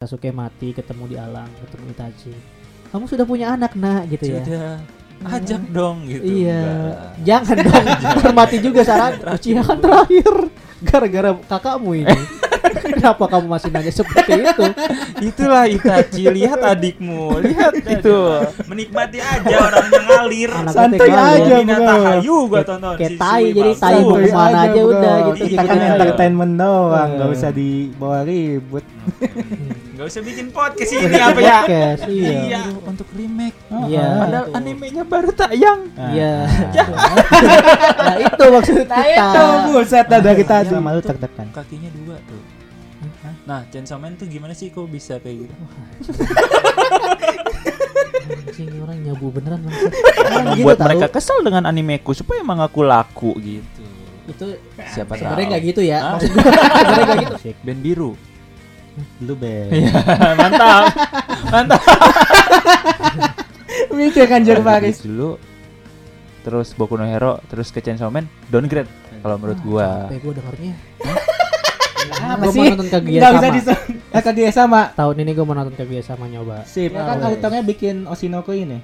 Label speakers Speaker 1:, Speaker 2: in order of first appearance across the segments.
Speaker 1: Sasuke mati ketemu di alang ketemu Itachi kamu sudah punya anak nak gitu ya
Speaker 2: Sudah ajak dong gitu.
Speaker 1: iya
Speaker 2: Enggak.
Speaker 1: jangan dong hormati juga saran Uchiha kan terakhir gara-gara kakakmu ini kenapa kamu masih nanya seperti itu
Speaker 2: Itulah Itachi, lihat adikmu, lihat itu. Menikmati aja orangnya ngalir.
Speaker 1: Anak
Speaker 3: Santai aja.
Speaker 2: Hinata
Speaker 3: bro.
Speaker 2: Hayu gua tonton.
Speaker 1: kayak tai, jadi tai mau
Speaker 3: ke
Speaker 1: mana aja
Speaker 3: bro.
Speaker 1: udah gitu,
Speaker 3: Kita kan
Speaker 2: gitu.
Speaker 3: entertainment doang, nggak
Speaker 2: Iya.
Speaker 3: usah dibawa ribut.
Speaker 2: Nggak usah bikin podcast ini apa ya?
Speaker 1: podcast iya
Speaker 2: Iya, untuk remake.
Speaker 1: Iya.
Speaker 2: Padahal animenya baru tayang.
Speaker 3: Nah,
Speaker 1: Iya.
Speaker 3: nah.
Speaker 1: nah itu maksud kita
Speaker 3: Itu buset dah dari tadi. Sama lu
Speaker 2: Tuh,
Speaker 3: tertekan.
Speaker 2: Kakinya dua tuh. Nah, Chainsaw Man tuh gimana sih kok bisa kayak gitu?
Speaker 1: anjing ini orang nyabu beneran orang gitu
Speaker 2: Membuat
Speaker 1: tahu
Speaker 2: mereka kesel dengan animeku supaya emang aku laku gitu.
Speaker 1: itu
Speaker 2: Siapa tahu.
Speaker 1: sebenarnya nggak gitu ya
Speaker 2: Hah?
Speaker 1: maksud gue sebenarnya nggak gitu
Speaker 2: Band biru.
Speaker 3: Lu be.
Speaker 2: mantap. mantap.
Speaker 3: Mikir kan Jer Paris.
Speaker 2: dulu terus Boku no Hero terus ke Chainsaw Man downgrade kalau menurut gua
Speaker 1: capek gue dengernya
Speaker 3: Apa
Speaker 1: Gua
Speaker 3: sih?
Speaker 1: mau nonton Kaguya
Speaker 3: bisa
Speaker 1: sama.
Speaker 3: disam. Eh Kaguya sama.
Speaker 1: tahun ini gue mau nonton Kaguya sama nyoba
Speaker 3: Sip. Ya kan
Speaker 1: Oh,
Speaker 3: autornya bikin Oshinoko ini.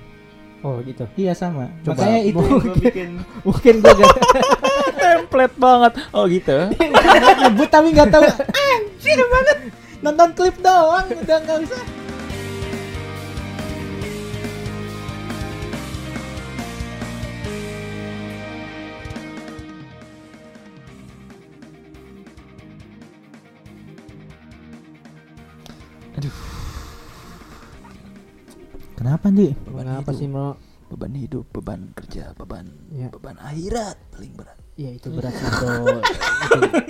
Speaker 1: oh gitu
Speaker 3: Iya sama.
Speaker 1: Coba.
Speaker 3: Makanya itu yang gua bikin.
Speaker 1: mungkin gue gak
Speaker 2: template banget oh gitu
Speaker 3: Nyebut tapi nggak tahu. Anjir banget. Nonton klip doang udah nggak usah. Kenapa, Di?
Speaker 1: kenapa sih bro
Speaker 2: beban hidup beban kerja beban
Speaker 1: ya
Speaker 2: beban akhirat paling berat
Speaker 1: ya itu berat sih bro.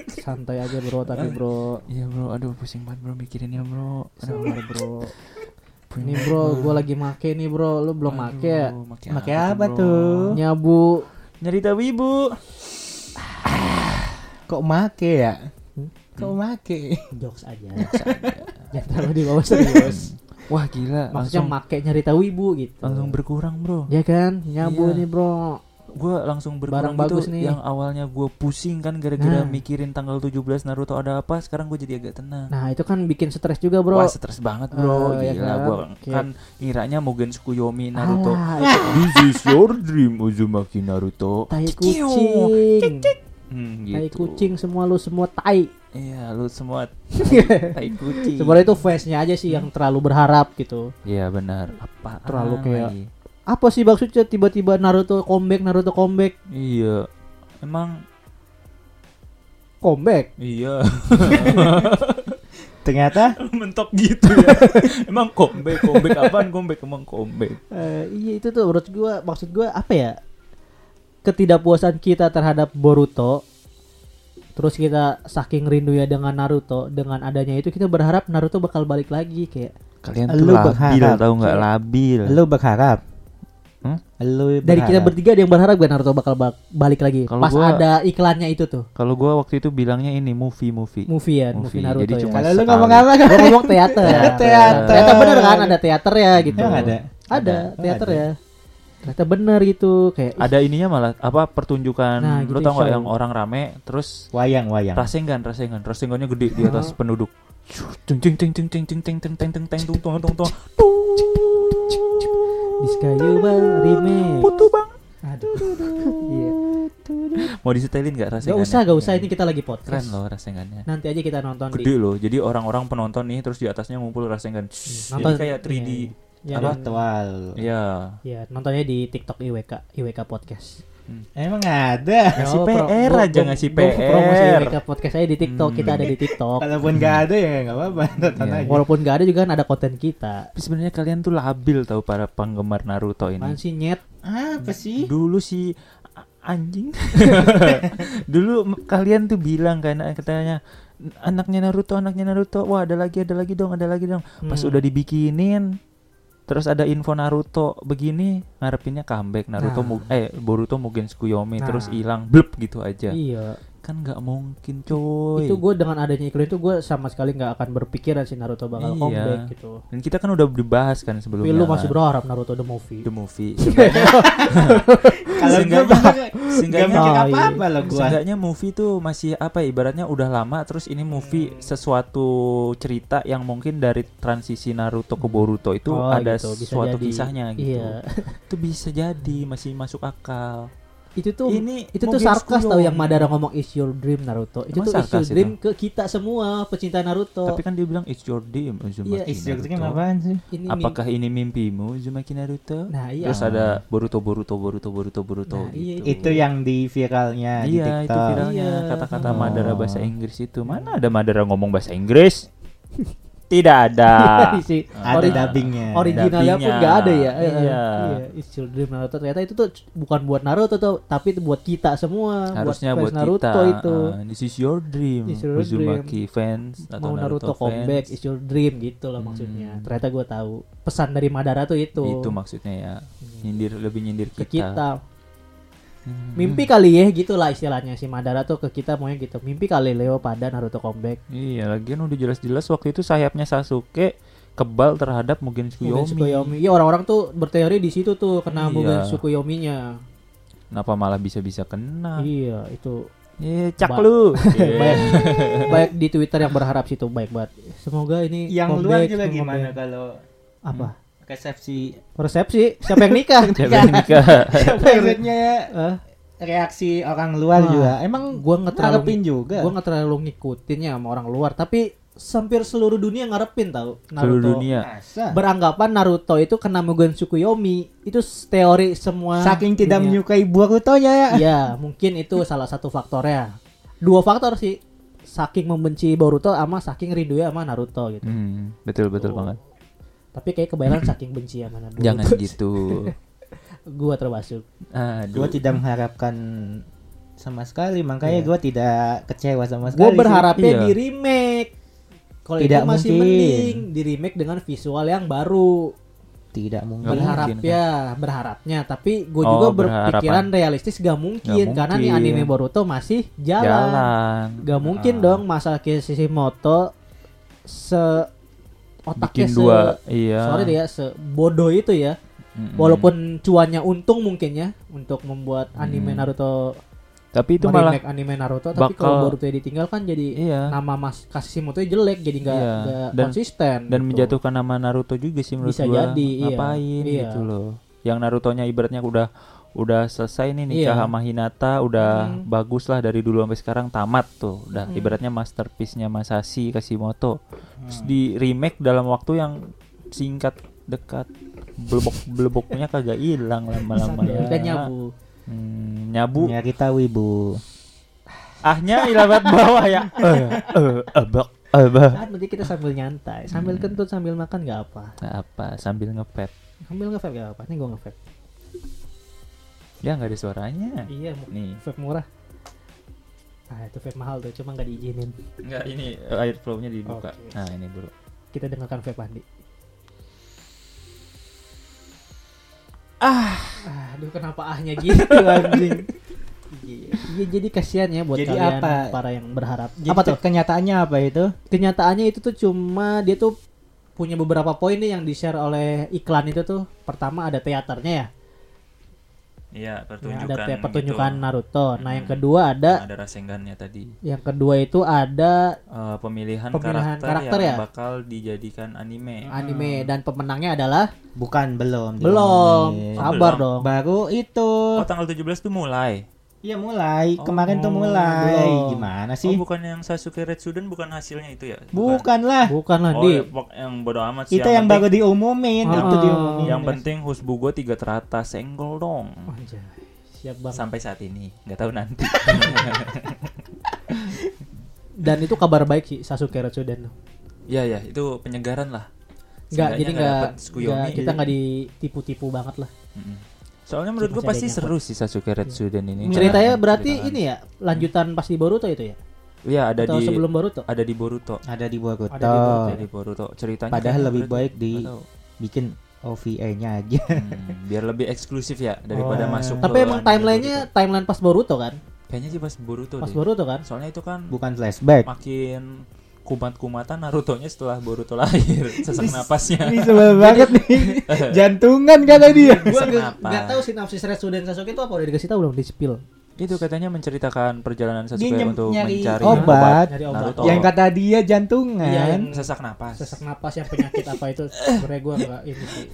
Speaker 1: Itu santai aja bro tapi bro.
Speaker 2: iya bro. Aduh pusing banget bro mikirinnya bro. Aduh
Speaker 1: sabar bro.
Speaker 2: Pusing
Speaker 1: ini bro gue lagi make nih bro. Lu belum make ya?
Speaker 2: Aduh, make
Speaker 3: Make apa tuh?
Speaker 1: nyabu.
Speaker 2: Nyari tahu ibu.
Speaker 3: Kok make ya?
Speaker 1: Hmm?
Speaker 3: Kok make?
Speaker 1: jokes aja. Jangan terlalu di bawah serius.
Speaker 2: Wah gila.
Speaker 1: Maksudnya
Speaker 2: langsung
Speaker 1: make nyari tahu ibu gitu.
Speaker 2: Langsung berkurang bro.
Speaker 1: Ya kan? Nyabu
Speaker 2: Iya.
Speaker 1: nih bro
Speaker 2: gue langsung berkurang
Speaker 1: Barang
Speaker 2: gitu
Speaker 1: bagus nih.
Speaker 2: yang awalnya gue pusing kan gara-gara
Speaker 1: Nah.
Speaker 2: mikirin tanggal 17 Naruto ada apa sekarang gue jadi agak tenang.
Speaker 1: Nah itu kan bikin stres juga bro.
Speaker 2: Wah stres banget bro.
Speaker 1: Ya
Speaker 2: Gila
Speaker 1: kan?
Speaker 2: gue
Speaker 1: Oke.
Speaker 2: kan ngiranya Mugen Tsukuyomi Naruto.
Speaker 1: Alah,
Speaker 2: This is your dream Uzumaki Naruto.
Speaker 1: Tai kucing.
Speaker 2: Hmm,
Speaker 1: tai
Speaker 2: gitu.
Speaker 1: kucing semua lu semua tai.
Speaker 2: Iya lu semua Tai kucing.
Speaker 1: Sebenarnya itu face-nya aja sih yang terlalu berharap gitu.
Speaker 2: Iya benar. Apa
Speaker 1: Terlalu kayak- apa sih maksudnya tiba-tiba Naruto comeback Naruto comeback?
Speaker 2: Iya. Emang
Speaker 1: comeback?
Speaker 2: Iya.
Speaker 3: Ternyata?
Speaker 2: Mentok gitu ya. Emang comeback Comeback apaan? Comeback Emang comeback.
Speaker 1: Eh, iya itu tuh menurut gua maksud gua apa ya? Ketidakpuasan kita terhadap Boruto terus kita saking rindunya dengan Naruto dengan adanya itu kita berharap Naruto bakal balik lagi kayak
Speaker 2: Kalian
Speaker 3: tuh Lu
Speaker 2: labil
Speaker 3: berharap.
Speaker 2: tahu nggak? Labil.
Speaker 3: Lu berharap.
Speaker 2: Hmm?
Speaker 3: Lu
Speaker 1: dari kita
Speaker 3: berharap.
Speaker 1: bertiga ada yang berharap gak Naruto bakal ba- balik lagi
Speaker 2: Kalau
Speaker 1: pas
Speaker 2: gua-
Speaker 1: ada iklannya itu tuh
Speaker 2: Kalau gua waktu itu bilangnya ini movie movie.
Speaker 1: movie ya movie,
Speaker 2: Movie,
Speaker 1: Naruto
Speaker 2: jadi
Speaker 1: ya
Speaker 2: cuma-
Speaker 3: Kalau lu ngomong apa kan?
Speaker 1: Gua ngomong teater
Speaker 3: Teater.
Speaker 1: ternyata bener kan ada teater ya gitu
Speaker 3: Emang ada?
Speaker 1: ada
Speaker 3: Ada.
Speaker 1: teater
Speaker 3: Ada.
Speaker 1: ya ternyata bener gitu kayak
Speaker 2: Ada ininya malah apa pertunjukan
Speaker 1: Nah,
Speaker 2: lu
Speaker 1: gitu,
Speaker 2: tau nggak
Speaker 1: show.
Speaker 2: yang orang rame terus
Speaker 3: Wayang, wayang.
Speaker 2: rasengan rasengan rasengannya gede di atas penduduk. Cing cing cing cing cing cing cing cing cing cing cing tung tung tung tung.
Speaker 1: Discayuba remake
Speaker 2: Putu bang.
Speaker 1: aduh iya
Speaker 2: Mau disetelin nggak
Speaker 1: Gak
Speaker 2: rasengannya?
Speaker 1: usah, gak usah. Ini kita lagi
Speaker 2: Keren
Speaker 1: podcast.
Speaker 2: loh rasengannya.
Speaker 1: Nanti aja kita nonton
Speaker 2: Gede
Speaker 1: di.
Speaker 2: loh. Jadi orang-orang penonton nih terus di atasnya ngumpul rasengan.
Speaker 1: Nonton-
Speaker 2: Jadi kayak 3D.
Speaker 1: Ya,
Speaker 2: Apa? Iya.
Speaker 1: ya, nontonnya di TikTok IWK, IWK Podcast.
Speaker 3: Emang ada.
Speaker 2: Ngasih
Speaker 1: pro-
Speaker 2: PR
Speaker 1: gua-
Speaker 2: aja ngasih
Speaker 1: gua Promosi
Speaker 2: PR.
Speaker 1: IWK Podcast saya di TikTok.
Speaker 2: Hmm.
Speaker 1: Kita ada di TikTok.
Speaker 3: Kalaupun nggak ada ya nggak apa-apa. Aja.
Speaker 1: Walaupun gak ada juga kan ada konten kita.
Speaker 2: Tapi sebenarnya kalian tuh labil tahu para penggemar Naruto ini.
Speaker 1: Apaan sih nyet?
Speaker 3: Apa sih?
Speaker 2: Dulu si anjing. Dulu kalian tuh bilang kan katanya anaknya Naruto, anaknya Naruto. Wah, ada lagi, ada lagi dong, ada lagi dong. Pas
Speaker 1: Hmm.
Speaker 2: udah dibikinin terus ada info Naruto begini, ngarepinnya comeback Naruto
Speaker 1: Nah.
Speaker 2: mu- eh Boruto Mugen Tsukuyomi
Speaker 1: Nah.
Speaker 2: terus hilang blep gitu aja.
Speaker 1: Iya.
Speaker 2: Kan nggak mungkin coy
Speaker 1: itu gue dengan adanya iklan itu gue sama sekali nggak akan berpikiran si Naruto bakal
Speaker 2: Iya.
Speaker 1: comeback gitu
Speaker 2: dan kita kan udah dibahas kan
Speaker 1: tapi
Speaker 2: sebelumnya
Speaker 1: lu
Speaker 2: kan.
Speaker 1: masih berharap Naruto the movie
Speaker 2: the movie
Speaker 3: Kalau gue
Speaker 2: Seenggaknya-
Speaker 3: mikir
Speaker 1: Oh, iya.
Speaker 3: apa-apa loh gue.
Speaker 2: Seenggaknya movie tuh masih apa ya, ibaratnya udah lama terus ini movie sesuatu cerita yang mungkin dari transisi Naruto ke Boruto itu
Speaker 1: Oh,
Speaker 2: ada
Speaker 1: gitu, bisa
Speaker 2: suatu
Speaker 1: jadi.
Speaker 2: kisahnya gitu.
Speaker 1: iya
Speaker 2: Itu bisa jadi masih masuk akal.
Speaker 1: Itu tuh
Speaker 2: Ini
Speaker 1: itu tuh sarkas tau yang Madara ngomong it's your dream Naruto itu
Speaker 2: Emang
Speaker 1: tuh it's your dream ke kita semua pecinta Naruto
Speaker 2: Tapi kan dia bilang it's your dream Uzumaki
Speaker 1: Iya,
Speaker 3: Is your dream apaan sih?
Speaker 1: ini
Speaker 2: Apakah ini mimpimu Uzumaki Naruto?
Speaker 1: Nah, iya.
Speaker 2: Terus ada Boruto Boruto Boruto Boruto Boruto
Speaker 1: Nah, iya,
Speaker 2: gitu.
Speaker 3: Itu yang di viralnya di
Speaker 2: Iya itu
Speaker 3: TikTok.
Speaker 2: viralnya
Speaker 1: Iya.
Speaker 2: kata-kata
Speaker 3: Oh.
Speaker 2: Madara bahasa Inggris itu mana ada Madara ngomong bahasa Inggris? Tidak ada.
Speaker 1: si
Speaker 3: Ada
Speaker 1: ori-
Speaker 3: dubbingnya.
Speaker 1: originalnya pun nggak ada ya Eh,
Speaker 2: Iya.
Speaker 1: iya it's your dream Naruto ternyata itu tuh bukan buat Naruto tuh tapi itu buat kita semua
Speaker 2: Harusnya
Speaker 1: fans
Speaker 2: buat
Speaker 1: Naruto
Speaker 2: kita.
Speaker 1: itu
Speaker 2: uh, this is your dream.
Speaker 1: It's your
Speaker 2: Uzumaki fans atau
Speaker 1: mau Naruto,
Speaker 2: fans.
Speaker 1: comeback is your dream gitu lah maksudnya
Speaker 2: Hmm.
Speaker 1: ternyata gue tahu pesan dari Madara tuh itu
Speaker 2: Itu maksudnya ya. Nyindir lebih nyindir
Speaker 1: ke
Speaker 2: kita. Hmm.
Speaker 1: mimpi kali ya gitulah istilahnya si Madara tuh ke kita maunya gitu mimpi kali Leo pada Naruto comeback
Speaker 2: Iya, lagian udah jelas-jelas waktu itu sayapnya Sasuke kebal terhadap Mugen
Speaker 1: Mugen
Speaker 2: Tsukuyomi.
Speaker 1: Tsukuyomi. Iya orang-orang tuh berteori di situ tuh kena
Speaker 2: Iya.
Speaker 1: Mugen Tsukuyomi-nya.
Speaker 2: Kenapa malah bisa-bisa kena?
Speaker 1: Iya, itu
Speaker 2: Eh, cak
Speaker 1: Ba-
Speaker 2: lu.
Speaker 1: banyak banyak di Twitter yang berharap situ baik banget. Semoga ini
Speaker 3: Yang luar juga gimana kalau
Speaker 1: Apa?
Speaker 3: Resepsi
Speaker 1: Resepsi siapa yang nikah?
Speaker 2: Siapa yang nikah?
Speaker 3: maksudnya
Speaker 1: Eh,
Speaker 3: reaksi orang luar
Speaker 1: Wah,
Speaker 3: juga. Emang
Speaker 1: gua nggak terlalu
Speaker 3: juga.
Speaker 1: Gua nggak terlalu ngikutinnya sama orang luar, tapi hampir seluruh dunia ngarepin tahu Naruto.
Speaker 2: Seluruh dunia.
Speaker 1: Beranggapan Naruto itu kena Mugen Tsukuyomi. Itu teori semua.
Speaker 3: Saking tidak
Speaker 1: dunia.
Speaker 3: menyukai Boruto-nya ya.
Speaker 1: Iya, mungkin itu salah satu faktornya. Dua faktor sih. Saking membenci Boruto sama saking rindu sama Naruto gitu.
Speaker 2: Hmm, betul betul
Speaker 1: Oh.
Speaker 2: banget.
Speaker 1: Tapi kayak kebanyakan saking benci sama Naruto.
Speaker 2: Jangan gitu.
Speaker 1: Gua termasuk.
Speaker 2: Aduh.
Speaker 3: Gue tidak mengharapkan sama sekali, makanya
Speaker 1: Iya.
Speaker 3: gue tidak kecewa sama sekali.
Speaker 1: Gue
Speaker 3: sih.
Speaker 1: berharapnya
Speaker 2: Iya.
Speaker 1: di remake. Kalau itu
Speaker 3: Tidak
Speaker 1: masih
Speaker 3: mungkin.
Speaker 1: mending di remake dengan visual yang baru.
Speaker 3: tidak mungkin.
Speaker 1: Berharap
Speaker 2: mungkin,
Speaker 1: ya, berharapnya. Tapi gue
Speaker 2: Oh,
Speaker 1: juga
Speaker 2: berharapan.
Speaker 1: berpikiran realistis gak mungkin,
Speaker 2: Nggak
Speaker 1: karena nih anime Boruto masih jalan.
Speaker 2: Jalan.
Speaker 1: Gak mungkin
Speaker 2: Ah.
Speaker 1: dong masa Kishimoto se otaknya
Speaker 2: Bikin
Speaker 1: se
Speaker 2: dua, iya.
Speaker 1: sorry deh ya sebodoh itu ya.
Speaker 2: Mm-mm.
Speaker 1: Walaupun cuannya untung mungkin ya untuk membuat anime
Speaker 2: Hmm.
Speaker 1: Naruto
Speaker 2: tapi itu malah
Speaker 1: anime Naruto tapi
Speaker 2: bakal-
Speaker 1: kalau Boruto ditinggal kan jadi
Speaker 2: iya
Speaker 1: nama Mas Kishimoto jelek jadi nggak
Speaker 2: Iya. Dan-
Speaker 1: konsisten
Speaker 2: dan
Speaker 1: gitu.
Speaker 2: menjatuhkan nama Naruto juga sih menurut
Speaker 1: Bisa
Speaker 2: gua.
Speaker 1: jadi, iya.
Speaker 2: Ngapain
Speaker 1: Iya.
Speaker 2: gitu loh. Yang Narutonya ibaratnya udah udah selesai nih nikah
Speaker 1: Iya.
Speaker 2: sama Hinata udah
Speaker 1: Hmm.
Speaker 2: bagus lah dari dulu sampai sekarang tamat tuh udah
Speaker 1: Hmm.
Speaker 2: ibaratnya masterpiece-nya Masashi Kishimoto terus
Speaker 3: Hmm.
Speaker 2: di remake dalam waktu yang singkat dekat blebok bleboknya kagak hilang lama-lama
Speaker 1: Sambil udah nyabu
Speaker 2: Hmm, nyabu
Speaker 3: Ya kita wibu.
Speaker 2: ahnya ilabat bawah ya eh eh ebak
Speaker 1: Saat nanti kita sambil nyantai sambil
Speaker 2: Hmm.
Speaker 1: kentut sambil makan nggak apa
Speaker 2: apa sambil ngepet
Speaker 1: sambil nge nggak apa ini gue nge
Speaker 2: ya nggak ada suaranya
Speaker 1: iya
Speaker 2: nih
Speaker 1: vape murah ah itu vape mahal tuh cuma nggak diizinin
Speaker 2: Enggak ini eh, air flow-nya dibuka.
Speaker 1: Oke.
Speaker 2: Nah, ini dulu.
Speaker 1: kita dengarkan vape Andi
Speaker 2: Ah,
Speaker 1: aduh kenapa ahnya gitu anjing Iya, iya, jadi kasihan ya buat
Speaker 3: Jadi
Speaker 1: kalian
Speaker 3: apa?
Speaker 1: para yang berharap.
Speaker 3: Jadi
Speaker 1: apa tuh?
Speaker 3: kenyataannya apa itu?
Speaker 1: Kenyataannya itu tuh cuma dia tuh punya beberapa poin nih yang di-share oleh iklan itu tuh. Pertama ada teaternya ya.
Speaker 2: Iya
Speaker 1: Ya,
Speaker 2: pertunjukan.
Speaker 1: ada te- pertunjukan Naruto. Nah, yang
Speaker 2: Mm-mm.
Speaker 1: kedua ada
Speaker 2: Ada rasengannya tadi.
Speaker 1: yang kedua itu ada
Speaker 2: Eh, pemilihan,
Speaker 1: Pemilihan
Speaker 2: karakter,
Speaker 1: karakter
Speaker 2: yang
Speaker 1: ya?
Speaker 2: bakal dijadikan anime.
Speaker 1: anime dan pemenangnya adalah
Speaker 3: Bukan belum.
Speaker 1: belum. Sabar
Speaker 2: belum.
Speaker 1: dong.
Speaker 3: Baru itu.
Speaker 2: Oh, tanggal 17 tuh mulai.
Speaker 3: Iya mulai.
Speaker 2: Oh,
Speaker 3: Kemarin tuh mulai.
Speaker 1: belum.
Speaker 3: Gimana
Speaker 2: Oh,
Speaker 3: sih?
Speaker 2: bukan yang Sasuke Retsuden bukan hasilnya itu ya?
Speaker 3: Bukan lah.
Speaker 1: Bukan lah
Speaker 2: Oh,
Speaker 1: di
Speaker 2: ya, pok- yang bodo amat sih.
Speaker 3: Itu yang baru
Speaker 2: penting-
Speaker 3: diumumin.
Speaker 1: Ah.
Speaker 3: Itu diumumin.
Speaker 2: Yang penting Husbugo tiga teratas senggol dong.
Speaker 1: Anjay, Siap bang.
Speaker 2: Sampai saat ini, nggak tahu nanti.
Speaker 1: Dan itu kabar baik sih Sasuke Retsuden.
Speaker 2: Iya ya, itu penyegaran lah.
Speaker 1: Enggak, jadi
Speaker 2: nggak
Speaker 1: enggak, kita
Speaker 2: jadi-
Speaker 1: nggak ditipu-tipu banget lah.
Speaker 2: Mm-mm. Soalnya menurut gue pasti seru sih Sasuke Retsuden ini.
Speaker 1: Ceritanya
Speaker 2: Cara
Speaker 1: berarti
Speaker 2: menceritakan.
Speaker 1: ini ya lanjutan pas di Boruto itu ya?
Speaker 2: Iya ada
Speaker 1: Atau
Speaker 2: di
Speaker 1: sebelum Boruto?
Speaker 2: ada di Boruto.
Speaker 3: Ada di Boruto.
Speaker 1: Ada di Boruto,
Speaker 2: Ada di Boruto. Ceritanya
Speaker 3: Padahal lebih baik di-. Bikin OVA-nya aja.
Speaker 2: Hmm, biar lebih eksklusif ya daripada
Speaker 3: Oh.
Speaker 2: masuk
Speaker 1: Tapi emang timelinenya
Speaker 2: Boruto.
Speaker 1: timeline pas Boruto kan?
Speaker 2: Kayaknya sih pas Boruto
Speaker 1: Pas
Speaker 2: deh.
Speaker 1: Boruto kan?
Speaker 2: Soalnya itu kan
Speaker 3: Bukan flashback.
Speaker 2: makin kumat-kumatan Naruto-nya setelah Boruto lahir. Sesak napasnya.
Speaker 3: Ini sebel banget nih. Jantungan kata dia.
Speaker 1: Gua
Speaker 2: Sesak
Speaker 1: nggak nggak tahu sinopsis Resuden Sasuke itu apa udah dikasih tahu belum di spill.
Speaker 2: Itu katanya menceritakan perjalanan Sasuke untuk
Speaker 3: nyari
Speaker 2: mencari
Speaker 3: obat.
Speaker 1: Nyari obat.
Speaker 2: Naruto.
Speaker 3: Yang kata dia jantungan.
Speaker 1: Iya, yang
Speaker 2: sesak napas.
Speaker 1: sesak napas yang penyakit apa itu sebenarnya gua enggak ini sih.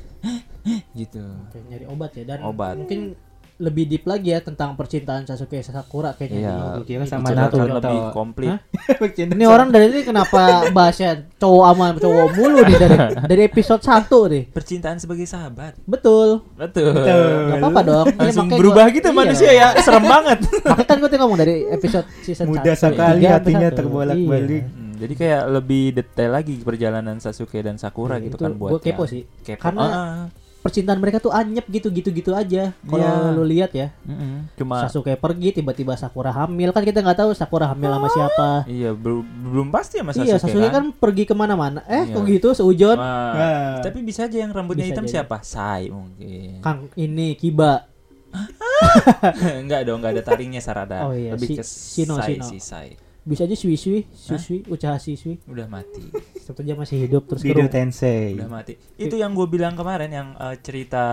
Speaker 2: Gitu.
Speaker 1: Kayak nyari obat ya dan
Speaker 2: Obat.
Speaker 1: mungkin lebih deep lagi ya tentang percintaan Sasuke Sakura kayaknya.
Speaker 2: Iya.
Speaker 3: kira sama Naruto.
Speaker 2: Lebih komplit.
Speaker 1: Ini orang dari ini kenapa bahasnya cowok sama cowok mulu nih dari dari episode 1 nih.
Speaker 2: Percintaan sebagai sahabat.
Speaker 1: Betul.
Speaker 2: Betul.
Speaker 1: Gak apa-apa dong.
Speaker 2: Langsung
Speaker 1: makanya
Speaker 2: berubah
Speaker 1: gua-
Speaker 2: gitu
Speaker 1: iya.
Speaker 2: manusia ya. Serem banget.
Speaker 1: Makanya kan gue tadi ngomong dari episode season
Speaker 3: Mudah
Speaker 1: satu,
Speaker 3: sekali
Speaker 1: tiga sampai
Speaker 3: hatinya terbolak-balik.
Speaker 1: Iya.
Speaker 2: Hmm, jadi kayak lebih detail lagi perjalanan Sasuke dan Sakura
Speaker 1: Iya,
Speaker 2: gitu
Speaker 1: itu
Speaker 2: kan buat
Speaker 1: gua kepo
Speaker 2: yang
Speaker 1: sih.
Speaker 2: kepo.
Speaker 1: Karena
Speaker 2: Ah,
Speaker 1: Percintaan mereka tuh anyep gitu gitu gitu aja. Kalau
Speaker 2: Iya.
Speaker 1: lu lihat ya,
Speaker 2: mm-mm. cuma
Speaker 1: Sasuke pergi tiba-tiba Sakura hamil kan kita nggak tahu Sakura hamil sama siapa.
Speaker 2: iya belum belum pasti ya Mas
Speaker 1: iya,
Speaker 2: Sasuke,
Speaker 1: Sasuke kan pergi ke mana-mana. Eh,
Speaker 2: Iya.
Speaker 1: kok gitu seujon?
Speaker 3: Nah.
Speaker 2: tapi bisa aja yang rambutnya
Speaker 1: Bisa
Speaker 2: hitam
Speaker 1: jadi.
Speaker 2: siapa? Sai mungkin.
Speaker 1: Kang ini Kiba.
Speaker 2: enggak dong, enggak ada taringnya Sarada.
Speaker 1: Oh iya,
Speaker 2: Lebih
Speaker 1: si-
Speaker 2: ke
Speaker 1: Shino,
Speaker 2: Sai,
Speaker 1: Shino.
Speaker 2: si Sai.
Speaker 1: Bisa aja Sui Sui, Susui, Ucaha Sisui.
Speaker 2: Udah mati.
Speaker 1: Aja masih hidup terus
Speaker 3: Dido. Tensei.
Speaker 2: Udah mati. Itu yang gue bilang kemarin yang eh, cerita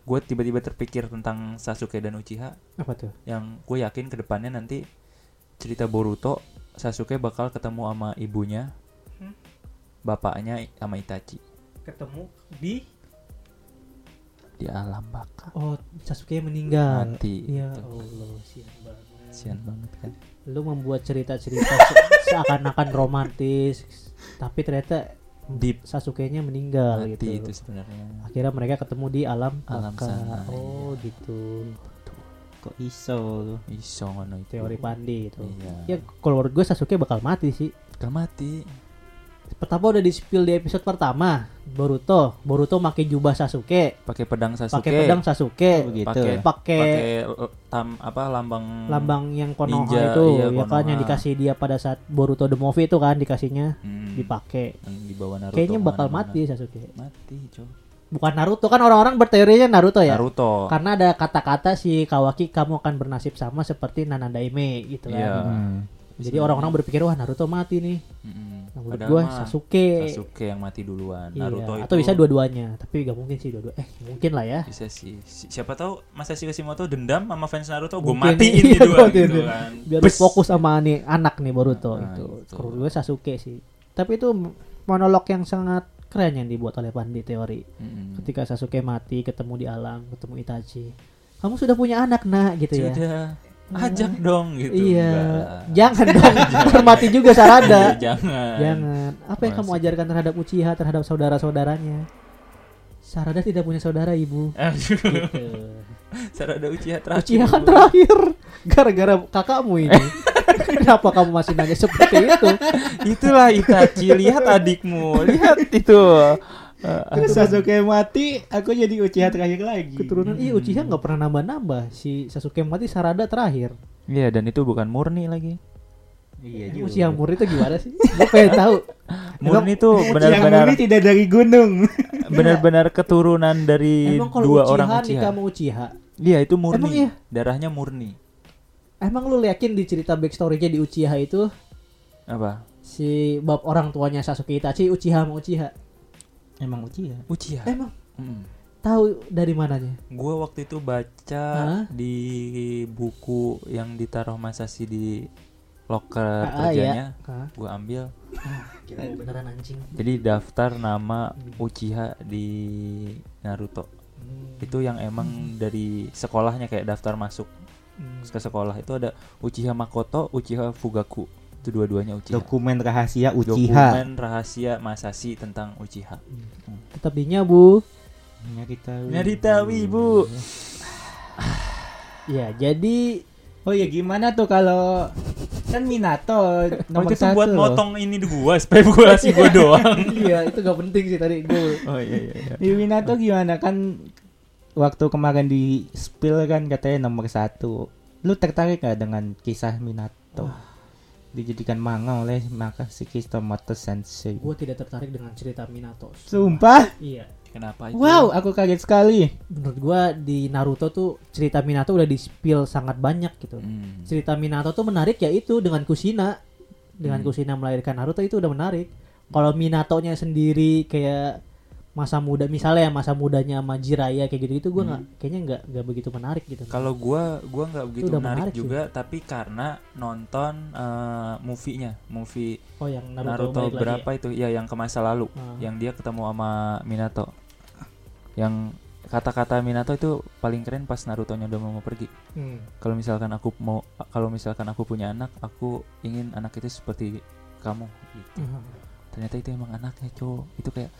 Speaker 2: gue tiba-tiba terpikir tentang Sasuke dan Uchiha
Speaker 1: Apa tuh?
Speaker 2: yang gue yakin ke depannya nanti cerita Boruto Sasuke bakal ketemu sama ibunya
Speaker 1: Hmm.
Speaker 2: bapaknya sama Itachi
Speaker 1: Ketemu di
Speaker 2: di alam baka
Speaker 1: Oh, Sasuke meninggal.
Speaker 2: Mati,
Speaker 1: Ya
Speaker 2: gitu.
Speaker 1: Allah, sian banget.
Speaker 2: sian banget kan
Speaker 1: Lu membuat cerita-cerita se- seakan-akan romantis, tapi ternyata
Speaker 2: Deep.
Speaker 1: Sasuke-nya meninggal
Speaker 2: mati
Speaker 1: gitu.
Speaker 2: itu sebenarnya
Speaker 1: Akhirnya mereka ketemu di alam
Speaker 2: Alam
Speaker 1: baka.
Speaker 2: sana,
Speaker 1: Oh,
Speaker 2: iya.
Speaker 1: gitu.
Speaker 3: Kok iso lu?
Speaker 2: iso ngono itu
Speaker 1: Teori Pandi itu.
Speaker 2: iya
Speaker 1: Ya kalau menurut gue Sasuke bakal mati sih.
Speaker 2: Bakal mati
Speaker 1: Pertama udah di spill di episode pertama Boruto. Boruto pakai jubah Sasuke,
Speaker 2: pakai pedang Sasuke
Speaker 1: pakai pedang Sasuke,
Speaker 3: Oh, begitu.
Speaker 2: pakai tam apa lambang
Speaker 1: lambang yang Konoha
Speaker 2: Ninja,
Speaker 1: itu
Speaker 2: iya,
Speaker 1: ya kan yang dikasih dia pada saat Boruto the movie itu kan dikasihnya
Speaker 2: Hmm,
Speaker 1: dipakai.
Speaker 2: yang di Naruto
Speaker 1: Kayaknya bakal mati Sasuke.
Speaker 2: mati coy
Speaker 1: Bukan Naruto kan orang-orang berteorinya Naruto ya.
Speaker 2: Naruto
Speaker 1: Karena ada kata-kata si Kawaki kamu akan bernasib sama seperti Nanadaime gitu kan.
Speaker 2: Iya.
Speaker 3: Hmm.
Speaker 1: Jadi orang-orang berpikir wah Naruto mati nih.
Speaker 2: Mm-mm.
Speaker 1: Nah, menurut gue Sasuke.
Speaker 2: Sasuke yang mati duluan
Speaker 1: Iya,
Speaker 2: Naruto itu
Speaker 1: atau bisa dua-duanya, tapi gak mungkin sih dua-dua. Eh, mungkin lah ya.
Speaker 2: bisa sih Si- siapa tahu Masashi Kishimoto dendam sama fans Naruto gue matiin
Speaker 1: iya,
Speaker 2: dua gitu kan
Speaker 1: Biar
Speaker 2: Bes.
Speaker 1: fokus sama nih anak nih Boruto
Speaker 2: Nah,
Speaker 1: itu.
Speaker 2: gitu.
Speaker 1: Kalau gue Sasuke sih. Tapi itu monolog yang sangat keren yang dibuat oleh Pandi teori.
Speaker 2: Mm-mm.
Speaker 1: Ketika Sasuke mati, ketemu di alam, ketemu Itachi. Kamu sudah punya anak, Nak, gitu ya.
Speaker 2: sudah ajak dong gitu
Speaker 1: iya.
Speaker 2: Enggak.
Speaker 1: Jangan dong. Hormati juga Sarada.
Speaker 2: Iya, jangan
Speaker 1: Jangan. Apa yang kamu ajarkan terhadap Uchiha, terhadap saudara-saudaranya? Sarada tidak punya saudara, Ibu. Gitu.
Speaker 2: Sarada Uchiha terakhir
Speaker 1: Uchiha kan terakhir gara-gara kakakmu ini. Kenapa kamu masih nanya seperti itu?
Speaker 2: itulah Itachi lihat adikmu lihat itu
Speaker 3: Terus Sasuke mati, aku jadi Uchiha terakhir lagi.
Speaker 1: Keturunan iya Uchiha nggak pernah nambah-nambah. Si Sasuke mati Sarada terakhir.
Speaker 2: Iya dan itu bukan murni lagi
Speaker 3: Iya
Speaker 1: Emang
Speaker 3: juga.
Speaker 1: Uchiha Murni itu gimana sih? Gue pengen tahu.
Speaker 2: Murni
Speaker 3: Uchiha
Speaker 2: benar-benar
Speaker 3: Murni tidak dari gunung.
Speaker 2: benar-benar keturunan dari
Speaker 1: Emang kalau
Speaker 2: dua
Speaker 1: Uchiha
Speaker 2: orang Uchiha
Speaker 1: sama Uchiha,
Speaker 2: Iya itu murni
Speaker 1: Emang iya?
Speaker 2: darahnya murni
Speaker 1: emang lu yakin di cerita backstory-nya di Uchiha itu
Speaker 2: apa
Speaker 1: si bab orang tuanya Sasuke Itachi Uchiha sama Uchiha?
Speaker 3: Emang Uchiha.
Speaker 2: Uchiha
Speaker 1: Emang
Speaker 2: Mm.
Speaker 1: tahu dari mananya?
Speaker 2: Gua waktu itu baca
Speaker 1: Hah?
Speaker 2: di buku yang ditaruh Masashi di locker
Speaker 1: Ah, ah,
Speaker 2: kerjanya,
Speaker 1: Hah?
Speaker 2: gua ambil.
Speaker 1: Kira gua beneran anjing.
Speaker 2: Jadi daftar nama Uchiha di Naruto. Itu yang emang dari sekolahnya kayak daftar masuk
Speaker 1: Hmm.
Speaker 2: ke sekolah itu ada Uchiha Makoto, Uchiha Fugaku. Itu dua-duanya Uchiha.
Speaker 3: Dokumen rahasia Uchiha.
Speaker 2: Dokumen rahasia Masashi tentang Uchiha.
Speaker 1: Tetap dinya bu.
Speaker 3: Nyari tahu.
Speaker 2: Nyari tahu, Ibu.
Speaker 1: Ya jadi
Speaker 3: Oh ya gimana tuh kalau kan Minato
Speaker 2: oh,
Speaker 3: nomor
Speaker 2: itu tuh
Speaker 3: satu
Speaker 2: buat
Speaker 3: loh.
Speaker 2: motong ini di gua supaya gua kasih gua doang.
Speaker 1: iya itu gak penting sih tadi gue.
Speaker 2: Oh iya iya iya.
Speaker 3: Di Minato gimana kan waktu kemarin di spill kan katanya nomor satu. Lu tertarik gak dengan kisah Minato? Dijadikan manga oleh maka si Kishimoto Sensei.
Speaker 1: Gue tidak tertarik dengan cerita Minato.
Speaker 3: Sumpah?
Speaker 1: Iya.
Speaker 2: Kenapa itu?
Speaker 3: Wow, aku kaget sekali.
Speaker 1: menurut gua di Naruto tuh cerita Minato udah di spill sangat banyak gitu
Speaker 2: Hmm.
Speaker 1: cerita Minato tuh menarik ya itu dengan Kushina dengan
Speaker 2: Hmm.
Speaker 1: Kushina melahirkan Naruto itu udah menarik kalau Minatonya sendiri kayak masa muda misalnya ya masa mudanya sama Jiraiya kayak gitu gitu gue nggak kayaknya nggak nggak begitu menarik gitu
Speaker 2: Kalau gua gua nggak begitu menarik,
Speaker 1: menarik sih.
Speaker 2: juga, tapi karena nonton eh, movie-nya, movie
Speaker 1: oh yang Naruto,
Speaker 2: Naruto,
Speaker 1: lagi
Speaker 2: berapa itu? Ya yang ke masa lalu,
Speaker 1: Ah.
Speaker 2: yang dia ketemu sama Minato. Yang kata-kata Minato itu paling keren pas Naruto-nya udah mau pergi.
Speaker 1: ya? Hmm.
Speaker 2: Kalau misalkan aku mau kalau misalkan aku punya anak, aku ingin anak itu seperti kamu gitu.
Speaker 1: Hmm.
Speaker 2: Ternyata itu emang anaknya, cowok. Itu kayak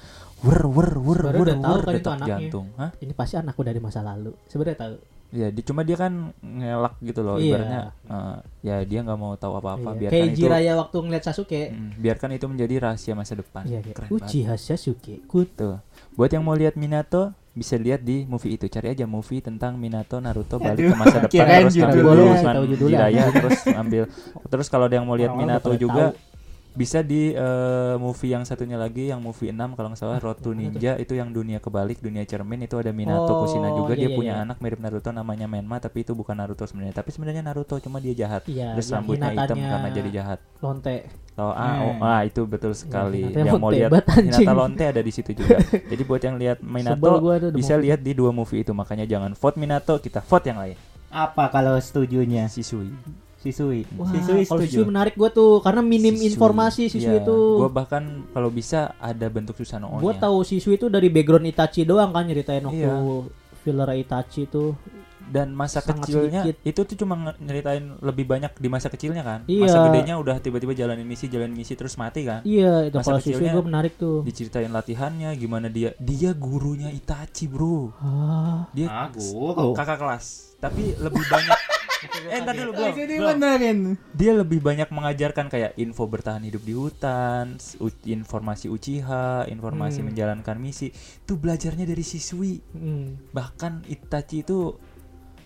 Speaker 2: wer wer wer
Speaker 1: Sebenarnya
Speaker 2: wer
Speaker 1: udah tahu
Speaker 2: wer
Speaker 1: kan itu
Speaker 2: detak
Speaker 1: anaknya.
Speaker 2: jantung. Hah?
Speaker 1: ini pasti anakku dari masa lalu sebenarnya tahu
Speaker 2: Ya, di, cuma dia kan ngelak gitu loh,
Speaker 1: Iya.
Speaker 2: ibaratnya eh, ya dia nggak mau tahu apa-apa,
Speaker 1: Iya.
Speaker 2: biarkan
Speaker 1: kayak
Speaker 2: itu
Speaker 1: Jiraiya waktu ngeliat Sasuke
Speaker 2: Mm, biarkan itu menjadi rahasia masa depan.
Speaker 1: Iya, kayak
Speaker 2: Keren banget.
Speaker 1: Uchiha Sasuke Kut
Speaker 2: Tuh. Buat yang mau lihat Minato bisa lihat di movie itu. Cari aja movie tentang Minato Naruto balik ke masa depan terus
Speaker 3: judulnya,
Speaker 1: tahu judulnya.
Speaker 2: Terus ambil terus kalau ada yang mau lihat Minato juga
Speaker 1: tahu.
Speaker 2: Bisa di eh, movie yang satunya lagi yang movie 6 kalau nggak salah Road to? Ninja itu yang dunia kebalik dunia cermin itu ada Minato
Speaker 1: Oh,
Speaker 2: Kushina juga
Speaker 1: iya,
Speaker 2: dia
Speaker 1: iya,
Speaker 2: punya
Speaker 1: iya.
Speaker 2: anak mirip Naruto namanya Menma tapi itu bukan Naruto sebenarnya tapi sebenarnya Naruto cuma dia jahat
Speaker 1: Iya,
Speaker 2: terus rambutnya hitam karena jadi jahat
Speaker 1: lonte
Speaker 2: Oh, ah, oh,
Speaker 3: Hmm.
Speaker 2: ah, itu betul sekali.
Speaker 1: Hinata
Speaker 2: yang mau lihat. Hinata Lonte ada di situ juga. Jadi buat yang lihat Minato bisa lihat di dua movie itu. Makanya jangan vote Minato, kita vote yang lain.
Speaker 3: Apa kalau setujunya?
Speaker 2: Sisui.
Speaker 3: Sisui.
Speaker 1: Wah,
Speaker 3: Sisui
Speaker 1: kalau. Sisui menarik gue tuh karena minim
Speaker 2: Sisui.
Speaker 1: informasi Sisui
Speaker 2: Iya,
Speaker 1: itu.
Speaker 2: Gua bahkan kalau bisa ada bentuk Susanoo-nya.
Speaker 1: Gue tahu Sisui itu dari background Itachi doang kan nyeritain waktu
Speaker 2: Iya.
Speaker 1: filler Itachi itu.
Speaker 2: Dan masa
Speaker 1: Sangat
Speaker 2: kecilnya
Speaker 1: sedikit.
Speaker 2: itu tuh cuma nyeritain lebih banyak di masa kecilnya kan.
Speaker 1: Iya.
Speaker 2: Masa gedenya udah tiba-tiba jalanin misi, jalanin misi terus mati kan.
Speaker 1: Iya, itu
Speaker 2: Masa
Speaker 1: kalau Sisui
Speaker 2: kecilnya
Speaker 1: gue menarik tuh.
Speaker 2: Diceritain latihannya gimana dia dia gurunya Itachi, Bro.
Speaker 1: Ah,
Speaker 2: Dia
Speaker 3: Ah, guru.
Speaker 2: kakak kelas. Tapi lebih banyak Eh, entar dulu belum.
Speaker 3: Jadi
Speaker 2: belum.
Speaker 3: benerin.
Speaker 2: dia lebih banyak mengajarkan kayak info bertahan hidup di hutan, informasi Uchiha, informasi
Speaker 1: Hmm.
Speaker 2: menjalankan misi. Itu belajarnya dari siswi.
Speaker 1: hmm.
Speaker 2: Bahkan Itachi itu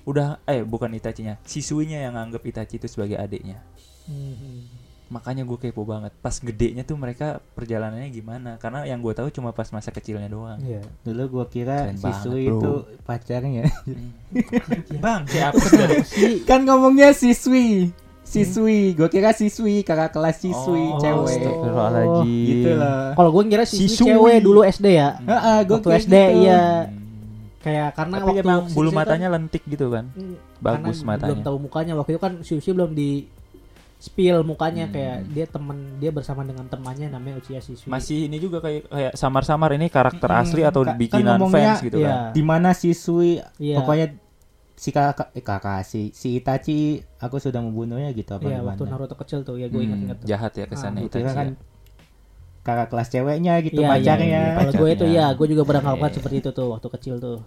Speaker 2: udah eh bukan Itachinya, siswinya yang anggap Itachi itu sebagai adiknya.
Speaker 1: Hmm.
Speaker 2: Makanya gue kepo banget. Pas gedenya tuh mereka perjalanannya gimana? Karena yang gue tahu cuma pas masa kecilnya doang.
Speaker 1: Iya.
Speaker 3: Dulu gua kira
Speaker 2: Keren
Speaker 3: siswi
Speaker 2: banget, bro.
Speaker 3: itu pacarnya.
Speaker 2: Hmm. Bang, kayak apa dari
Speaker 1: Si
Speaker 3: kan ngomongnya siswi. Siswi, gua kira siswi, kakak kelas siswi,
Speaker 2: Oh,
Speaker 3: cewek. Gitu loh.
Speaker 1: kalau gue ngira Sisui
Speaker 2: Sisui.
Speaker 1: cewek dulu SD ya.
Speaker 3: Heeh, gua
Speaker 1: Waktu
Speaker 3: kira
Speaker 1: SD
Speaker 3: gitu.
Speaker 1: iya.
Speaker 2: Hmm.
Speaker 1: Kayak karena
Speaker 2: Tapi
Speaker 1: waktu
Speaker 2: emang bulu
Speaker 1: kan-
Speaker 2: matanya lentik gitu kan.
Speaker 1: Hmm,
Speaker 2: Bagus matanya.
Speaker 1: Belum tahu mukanya waktu itu kan Sisui belum di spill mukanya
Speaker 2: Hmm.
Speaker 1: kayak dia temen dia bersama dengan temannya namanya Uchiha Sisui.
Speaker 2: Masih ini juga kayak kayak samar-samar ini karakter
Speaker 3: Mm-mm.
Speaker 2: asli atau
Speaker 3: Ka- kan
Speaker 2: bikinan fans gitu
Speaker 1: iya.
Speaker 2: kan.
Speaker 3: Di mana siswi
Speaker 1: Iya.
Speaker 3: pokoknya si kakak eh, kakak si si Itachi aku sudah membunuhnya gitu apa
Speaker 1: Iya,
Speaker 3: gimana?
Speaker 1: waktu Naruto kecil tuh ya gue
Speaker 2: Hmm,
Speaker 1: ingat-ingat tuh.
Speaker 2: jahat ya kesannya itu
Speaker 3: kira kan
Speaker 2: ya.
Speaker 3: kakak kelas ceweknya gitu
Speaker 1: Iya, iya,
Speaker 3: pacarnya.
Speaker 1: iya. Kalau gue itu ya, gue juga pernah ngelakukan
Speaker 2: Iya.
Speaker 1: seperti itu tuh waktu kecil tuh.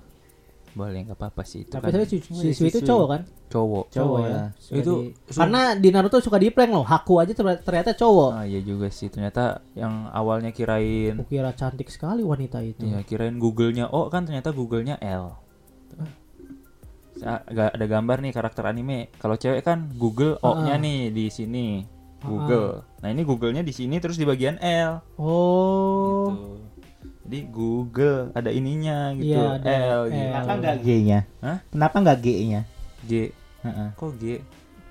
Speaker 2: Boleh nggak apa-apa sih itu
Speaker 1: Tapi
Speaker 2: kan
Speaker 1: si
Speaker 3: Oh,
Speaker 1: Sisui itu cowok kan?
Speaker 2: cowok.
Speaker 3: Cowok ya.
Speaker 1: Suka
Speaker 2: Itu
Speaker 1: di- karena di Naruto suka di prank loh. Haku aja ter- ternyata cowok.
Speaker 2: Ah iya juga sih ternyata yang awalnya kirain
Speaker 1: Kukira cantik sekali wanita itu.
Speaker 2: Iya kirain Google-nya O kan ternyata Google-nya L. Sa- ga- ada gambar nih karakter anime. Kalau cewek kan Google O-nya
Speaker 1: Ah.
Speaker 2: nih di sini. Google. Nah, ini Google-nya di sini terus di bagian L.
Speaker 1: Oh.
Speaker 2: Gitu. Jadi Google ada ininya gitu.
Speaker 1: Iya, ada
Speaker 2: L
Speaker 1: L.
Speaker 2: gitu.
Speaker 3: Kenapa enggak G-nya?
Speaker 2: Hah?
Speaker 3: Kenapa enggak G-nya?
Speaker 2: G.
Speaker 3: Heeh.
Speaker 2: Kok G?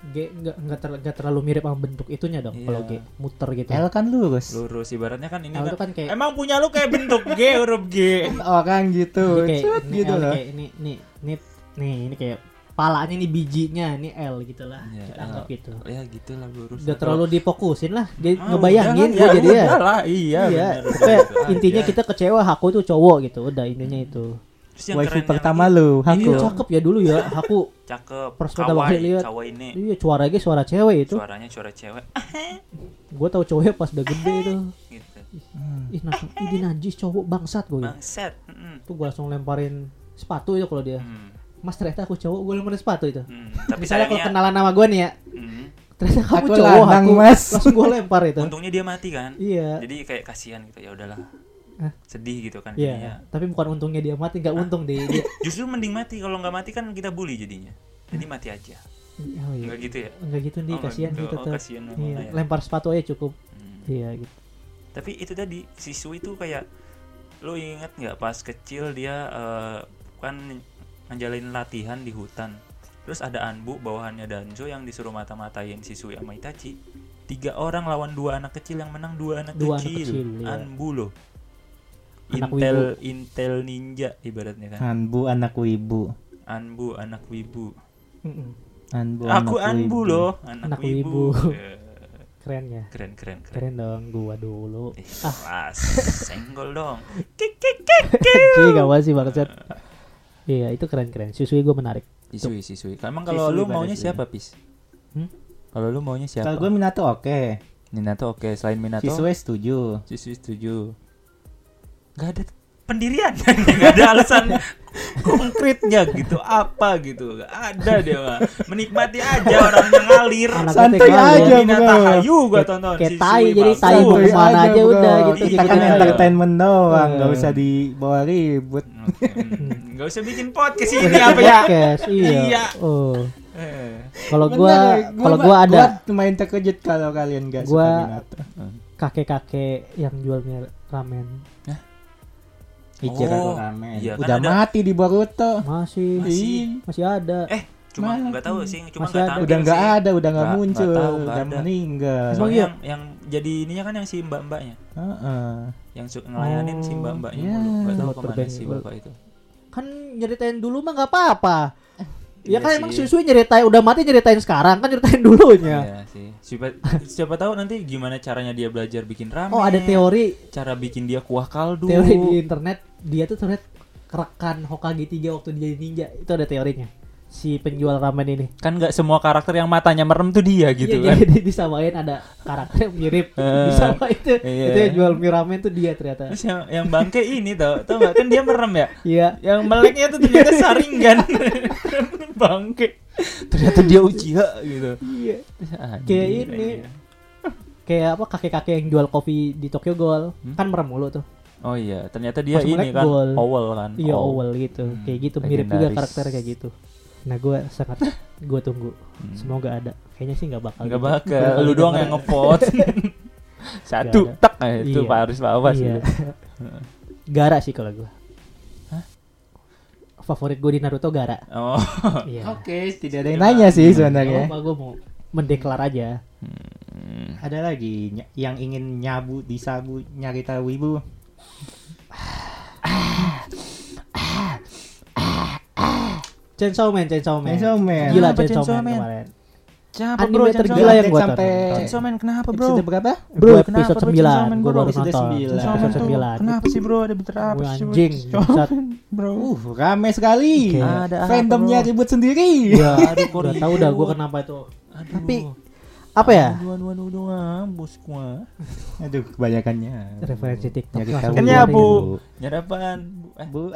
Speaker 1: G nggak nggak ter- nggak terlalu mirip sama bentuk itunya dong.
Speaker 2: Iya.
Speaker 1: Kalau G muter gitu.
Speaker 3: L kan lurus.
Speaker 2: Lurus ibaratnya kan ini
Speaker 1: L
Speaker 2: kan.
Speaker 1: kan kayak
Speaker 2: Emang punya lu kayak bentuk G huruf G.
Speaker 3: Orang gitu.
Speaker 1: ini kayak
Speaker 3: Cut,
Speaker 1: ini
Speaker 3: gitu
Speaker 1: L
Speaker 3: loh.
Speaker 1: kayak ini nih nih nih ini kayak palanya nih bijinya ini L gitu lah.
Speaker 2: Iya,
Speaker 1: Kita anggap
Speaker 2: L.
Speaker 1: gitu.
Speaker 2: Ya gitulah lurus.
Speaker 1: Udah terlalu difokusin lah. Dia
Speaker 2: Ah,
Speaker 1: ngebayangin gue
Speaker 2: lah,
Speaker 1: jadi ya.
Speaker 2: udah lah, iya.
Speaker 1: Iya,
Speaker 2: bener,
Speaker 1: pokoknya
Speaker 2: bener, bener.
Speaker 1: intinya
Speaker 2: Aja.
Speaker 1: kita kecewa Haku tuh cowok gitu. Udah intinya itu.
Speaker 3: Wifi pertama lu. Haku.
Speaker 1: Iya, cakep ya dulu ya. Haku
Speaker 2: cakep
Speaker 1: Pas pertama kali lihat.
Speaker 2: ini
Speaker 1: iya suaranya suara cewek itu.
Speaker 2: suaranya suara cewek
Speaker 1: Gue tahu cowoknya pas udah gede tuh.
Speaker 2: gitu
Speaker 3: Hmm.
Speaker 1: Ih, nah, ih dia najis cowok bangsat gue.
Speaker 2: bangset Mm-mm.
Speaker 1: Tuh gue langsung lemparin sepatu itu kalau dia.
Speaker 2: Hmm.
Speaker 1: Mas ternyata aku cowok, gue lemparin sepatu itu.
Speaker 2: Hmm. tapi
Speaker 1: Misalnya kalau kenalan nama gue nih ya,
Speaker 2: hmm,
Speaker 1: ternyata kamu
Speaker 3: Aku
Speaker 1: cowok,
Speaker 3: lanang,
Speaker 1: aku
Speaker 3: Mas.
Speaker 1: langsung gue lempar itu.
Speaker 2: untungnya dia mati kan
Speaker 1: Iya.
Speaker 2: jadi kayak kasihan gitu ya udahlah
Speaker 1: Hah?
Speaker 2: sedih gitu kan
Speaker 1: Iya,
Speaker 2: jadinya.
Speaker 1: tapi bukan untungnya dia mati, nggak untung deh dia.
Speaker 2: justru mending mati kalau nggak mati kan kita bully jadinya jadi mati aja
Speaker 1: Oh, iya.
Speaker 2: nggak gitu ya
Speaker 1: Enggak gitu nih,
Speaker 2: Oh,
Speaker 1: kasihan
Speaker 2: gitu.
Speaker 1: gitu
Speaker 2: Oh,
Speaker 1: tuh.
Speaker 2: kasihan
Speaker 1: Iya,
Speaker 2: ya.
Speaker 1: lempar sepatu aja cukup.
Speaker 2: Hmm.
Speaker 1: Iya gitu.
Speaker 2: tapi itu tadi siswi itu kayak lu inget nggak pas kecil dia eh, kan ngejalin latihan di hutan terus ada Anbu bawahannya Danzo yang disuruh mata-matain si Sui sama Itachi tiga orang lawan dua anak kecil yang menang dua anak
Speaker 1: Dua anak
Speaker 2: kecil,
Speaker 1: kecil, iya.
Speaker 2: Anbu loh
Speaker 1: Anak
Speaker 2: Intel Intel ninja ibaratnya kan
Speaker 3: Anbu anak wibu.
Speaker 2: Anbu anak wibu.
Speaker 3: Anbu
Speaker 2: aku
Speaker 3: anak
Speaker 2: Anbu
Speaker 3: wibu.
Speaker 2: loh anak,
Speaker 1: Anak
Speaker 2: wibu,
Speaker 1: wibu.
Speaker 2: Eh,
Speaker 1: Keren ya.
Speaker 2: keren keren keren
Speaker 1: Keren dong gua dulu.
Speaker 2: Eh,
Speaker 1: Ah,
Speaker 2: senggol dong kik kik kik
Speaker 1: sih gak sih bangsat. Iya, itu keren-keren. Susui gue menarik.
Speaker 2: Sisui, sisui. Emang kalau lu maunya siapa, Pis?
Speaker 1: Hmm?
Speaker 2: Kalau lu maunya siapa?
Speaker 3: Kalau gue Minato oke.
Speaker 2: Minato oke, selain Minato.
Speaker 3: Siswe setuju.
Speaker 2: Sisui setuju. Gak ada pendirian, gak ada alasan konkretnya gitu apa gitu gak ada dia mah menikmati aja orangnya ngalir
Speaker 3: Santai
Speaker 1: aja,
Speaker 3: bro.
Speaker 2: Hayu gua tonton
Speaker 1: Kayak tai, jadi tai mau
Speaker 3: ke
Speaker 1: mana aja udah gitu,
Speaker 3: Kita kan entertainment doang, nggak
Speaker 1: Eh.
Speaker 3: usah dibawa ribut.
Speaker 2: Hmm. Gak usah bikin podcast ini apa ya
Speaker 1: iya.
Speaker 2: Iya.
Speaker 1: Oh.
Speaker 2: Eh.
Speaker 1: Kalau gua kalau gua ada
Speaker 3: Gua lumayan terkejut kalau kalian gak
Speaker 1: Gua- kakek-kakek yang jual mie ramen.
Speaker 3: Ichiro
Speaker 2: Oh,
Speaker 3: ramen.
Speaker 2: iya, kan
Speaker 3: Udah
Speaker 2: ada-
Speaker 3: mati di Boruto.
Speaker 1: Masih
Speaker 2: Masih.
Speaker 1: masih ada.
Speaker 2: eh cuma nggak tahu sih cuma
Speaker 1: Masih
Speaker 2: nggak
Speaker 1: ada.
Speaker 2: tampil
Speaker 3: Udah nggak ada, udah nggak muncul,
Speaker 2: nggak tahu, nggak
Speaker 3: udah
Speaker 2: ada.
Speaker 3: meninggal.
Speaker 1: Emang
Speaker 2: Soalnya
Speaker 1: iya?
Speaker 2: yang yang jadi ininya kan yang si mbak-mbaknya
Speaker 3: Heeh.
Speaker 2: yang su- ngelayanin si
Speaker 1: Oh,
Speaker 2: mbak-mbaknya
Speaker 3: iya.
Speaker 2: mulu. Nggak tahu ke
Speaker 1: mana
Speaker 2: si bapak itu
Speaker 1: Kan nyeritain dulu mah nggak apa-apa. Ya
Speaker 2: Iya
Speaker 1: kan
Speaker 2: sih.
Speaker 1: emang Susui nyeritain udah mati nyeritain sekarang kan nyeritain dulunya.
Speaker 2: Iya sih siapa siapa tahu nanti gimana caranya dia belajar bikin ramen
Speaker 1: Oh ada teori
Speaker 2: cara bikin dia kuah kaldu
Speaker 1: teori di internet dia tuh ternyata kerekan Hokage 3 waktu dia jadi ninja. Itu ada teorinya. Si penjual ramen ini.
Speaker 2: Kan nggak semua karakter yang matanya merem tuh dia gitu
Speaker 1: iya,
Speaker 2: kan.
Speaker 1: jadi disamain ada karakter yang mirip.
Speaker 2: Eh,
Speaker 1: disama itu
Speaker 2: iya.
Speaker 1: itu yang jual mie ramen tuh dia ternyata.
Speaker 2: Terus yang yang bangke ini tau tau nggak? Kan dia merem ya?
Speaker 1: Iya.
Speaker 2: Yang meleknya tuh ternyata saringan. Bangke. Ternyata dia Uchiha gitu.
Speaker 1: Iya. Kayak ini. kayak apa kakek-kakek yang jual kopi di Tokyo Ghoul.
Speaker 2: Hmm?
Speaker 1: kan merem mulu tuh
Speaker 2: oh iya ternyata dia
Speaker 1: Pas
Speaker 2: ini kan
Speaker 1: gol.
Speaker 2: Owl kan
Speaker 1: iya
Speaker 2: Owl.
Speaker 1: Owl gitu
Speaker 2: Hmm,
Speaker 1: kayak gitu mirip juga
Speaker 2: legendaris.
Speaker 1: karakter kayak gitu nah gue sangat gue tunggu
Speaker 2: Hmm.
Speaker 1: semoga ada kayaknya sih nggak bakal
Speaker 2: Nggak
Speaker 1: gitu.
Speaker 2: bakal, lu doang yang ngevote. Satu, tak eh, itu
Speaker 1: Iya.
Speaker 2: Pak Aris Lawas
Speaker 1: iya.
Speaker 2: gitu.
Speaker 1: Gara sih kalau gue
Speaker 2: Hah?
Speaker 1: favorit gue di Naruto Gara
Speaker 2: Oh.
Speaker 1: iya
Speaker 3: Oke, tidak ada yang nanya sih
Speaker 1: Kalau
Speaker 3: sebenarnya.
Speaker 1: gue mau mendeklar aja
Speaker 2: Hmm.
Speaker 3: Ada lagi yang ingin nyabu disabu nyari tahu ibu.
Speaker 1: Chainsaw Man Chainsaw Man
Speaker 3: Chainsaw Man.
Speaker 1: gila
Speaker 2: Kenapa
Speaker 1: Chainsaw,
Speaker 2: Chainsaw
Speaker 1: Man,
Speaker 2: Man?
Speaker 1: kemarin
Speaker 2: Siapa
Speaker 1: Anime tergila yang gua
Speaker 3: sampai
Speaker 1: tonton.
Speaker 2: Chainsaw Man kenapa bro?
Speaker 3: episode berapa?
Speaker 1: bro
Speaker 2: Bro,
Speaker 1: episode
Speaker 2: kenapa, bro,
Speaker 1: 9
Speaker 2: Chainsaw Man,
Speaker 1: gue
Speaker 2: bro?
Speaker 1: baru
Speaker 3: Episode
Speaker 1: nonton.
Speaker 2: Chainsaw
Speaker 1: episode
Speaker 2: tuh
Speaker 1: 9
Speaker 2: Kenapa sih bro? Ada berita apa sih? bro?
Speaker 1: anjing
Speaker 2: Chainsaw bro.
Speaker 3: Uh, rame sekali.
Speaker 1: Oke.
Speaker 2: Ada
Speaker 3: Fandomnya
Speaker 2: bro?
Speaker 3: ribut sendiri.
Speaker 1: Iya,
Speaker 2: Aduh,
Speaker 1: udah tahu dah gue kenapa itu.
Speaker 2: Aduh.
Speaker 1: Tapi apa ya?
Speaker 2: Aduh, aduh, aduh, aduh, ambus gua.
Speaker 3: Aduh, kebanyakannya.
Speaker 1: Referensi TikTok
Speaker 2: Kan
Speaker 1: ini.
Speaker 2: Nyari apaan? Bu? Eh,
Speaker 3: Bu.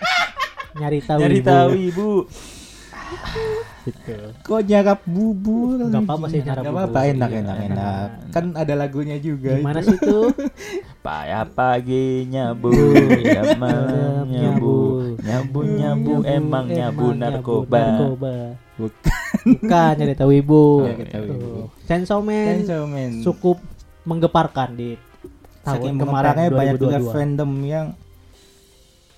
Speaker 1: Nyari tahu.
Speaker 2: Nyari tahu ibu.
Speaker 1: Gitu.
Speaker 3: Kok nyarap bubur?
Speaker 1: Nggak apa-apa sih nyarap bubur.
Speaker 3: apa-apa, enak,
Speaker 2: Iya,
Speaker 3: enak,
Speaker 2: enak.
Speaker 3: enak. Kan ada lagunya juga.
Speaker 1: Gimana
Speaker 3: itu.
Speaker 1: sih tuh?
Speaker 2: Payah pagi nyabu, ya malam nyabu, nyabu nyabu emang nyabu narkoba.
Speaker 1: narkoba.
Speaker 3: Bukan.
Speaker 1: Bukan nyari tahu ibu.
Speaker 3: Nyari tahu ibu.
Speaker 1: Tuh. Chainsaw Man
Speaker 3: Chainsaw Man.
Speaker 1: cukup menggeparkan di
Speaker 3: Saking
Speaker 1: tahun kemarin
Speaker 3: kemarin banyak juga
Speaker 1: 2022.
Speaker 3: fandom yang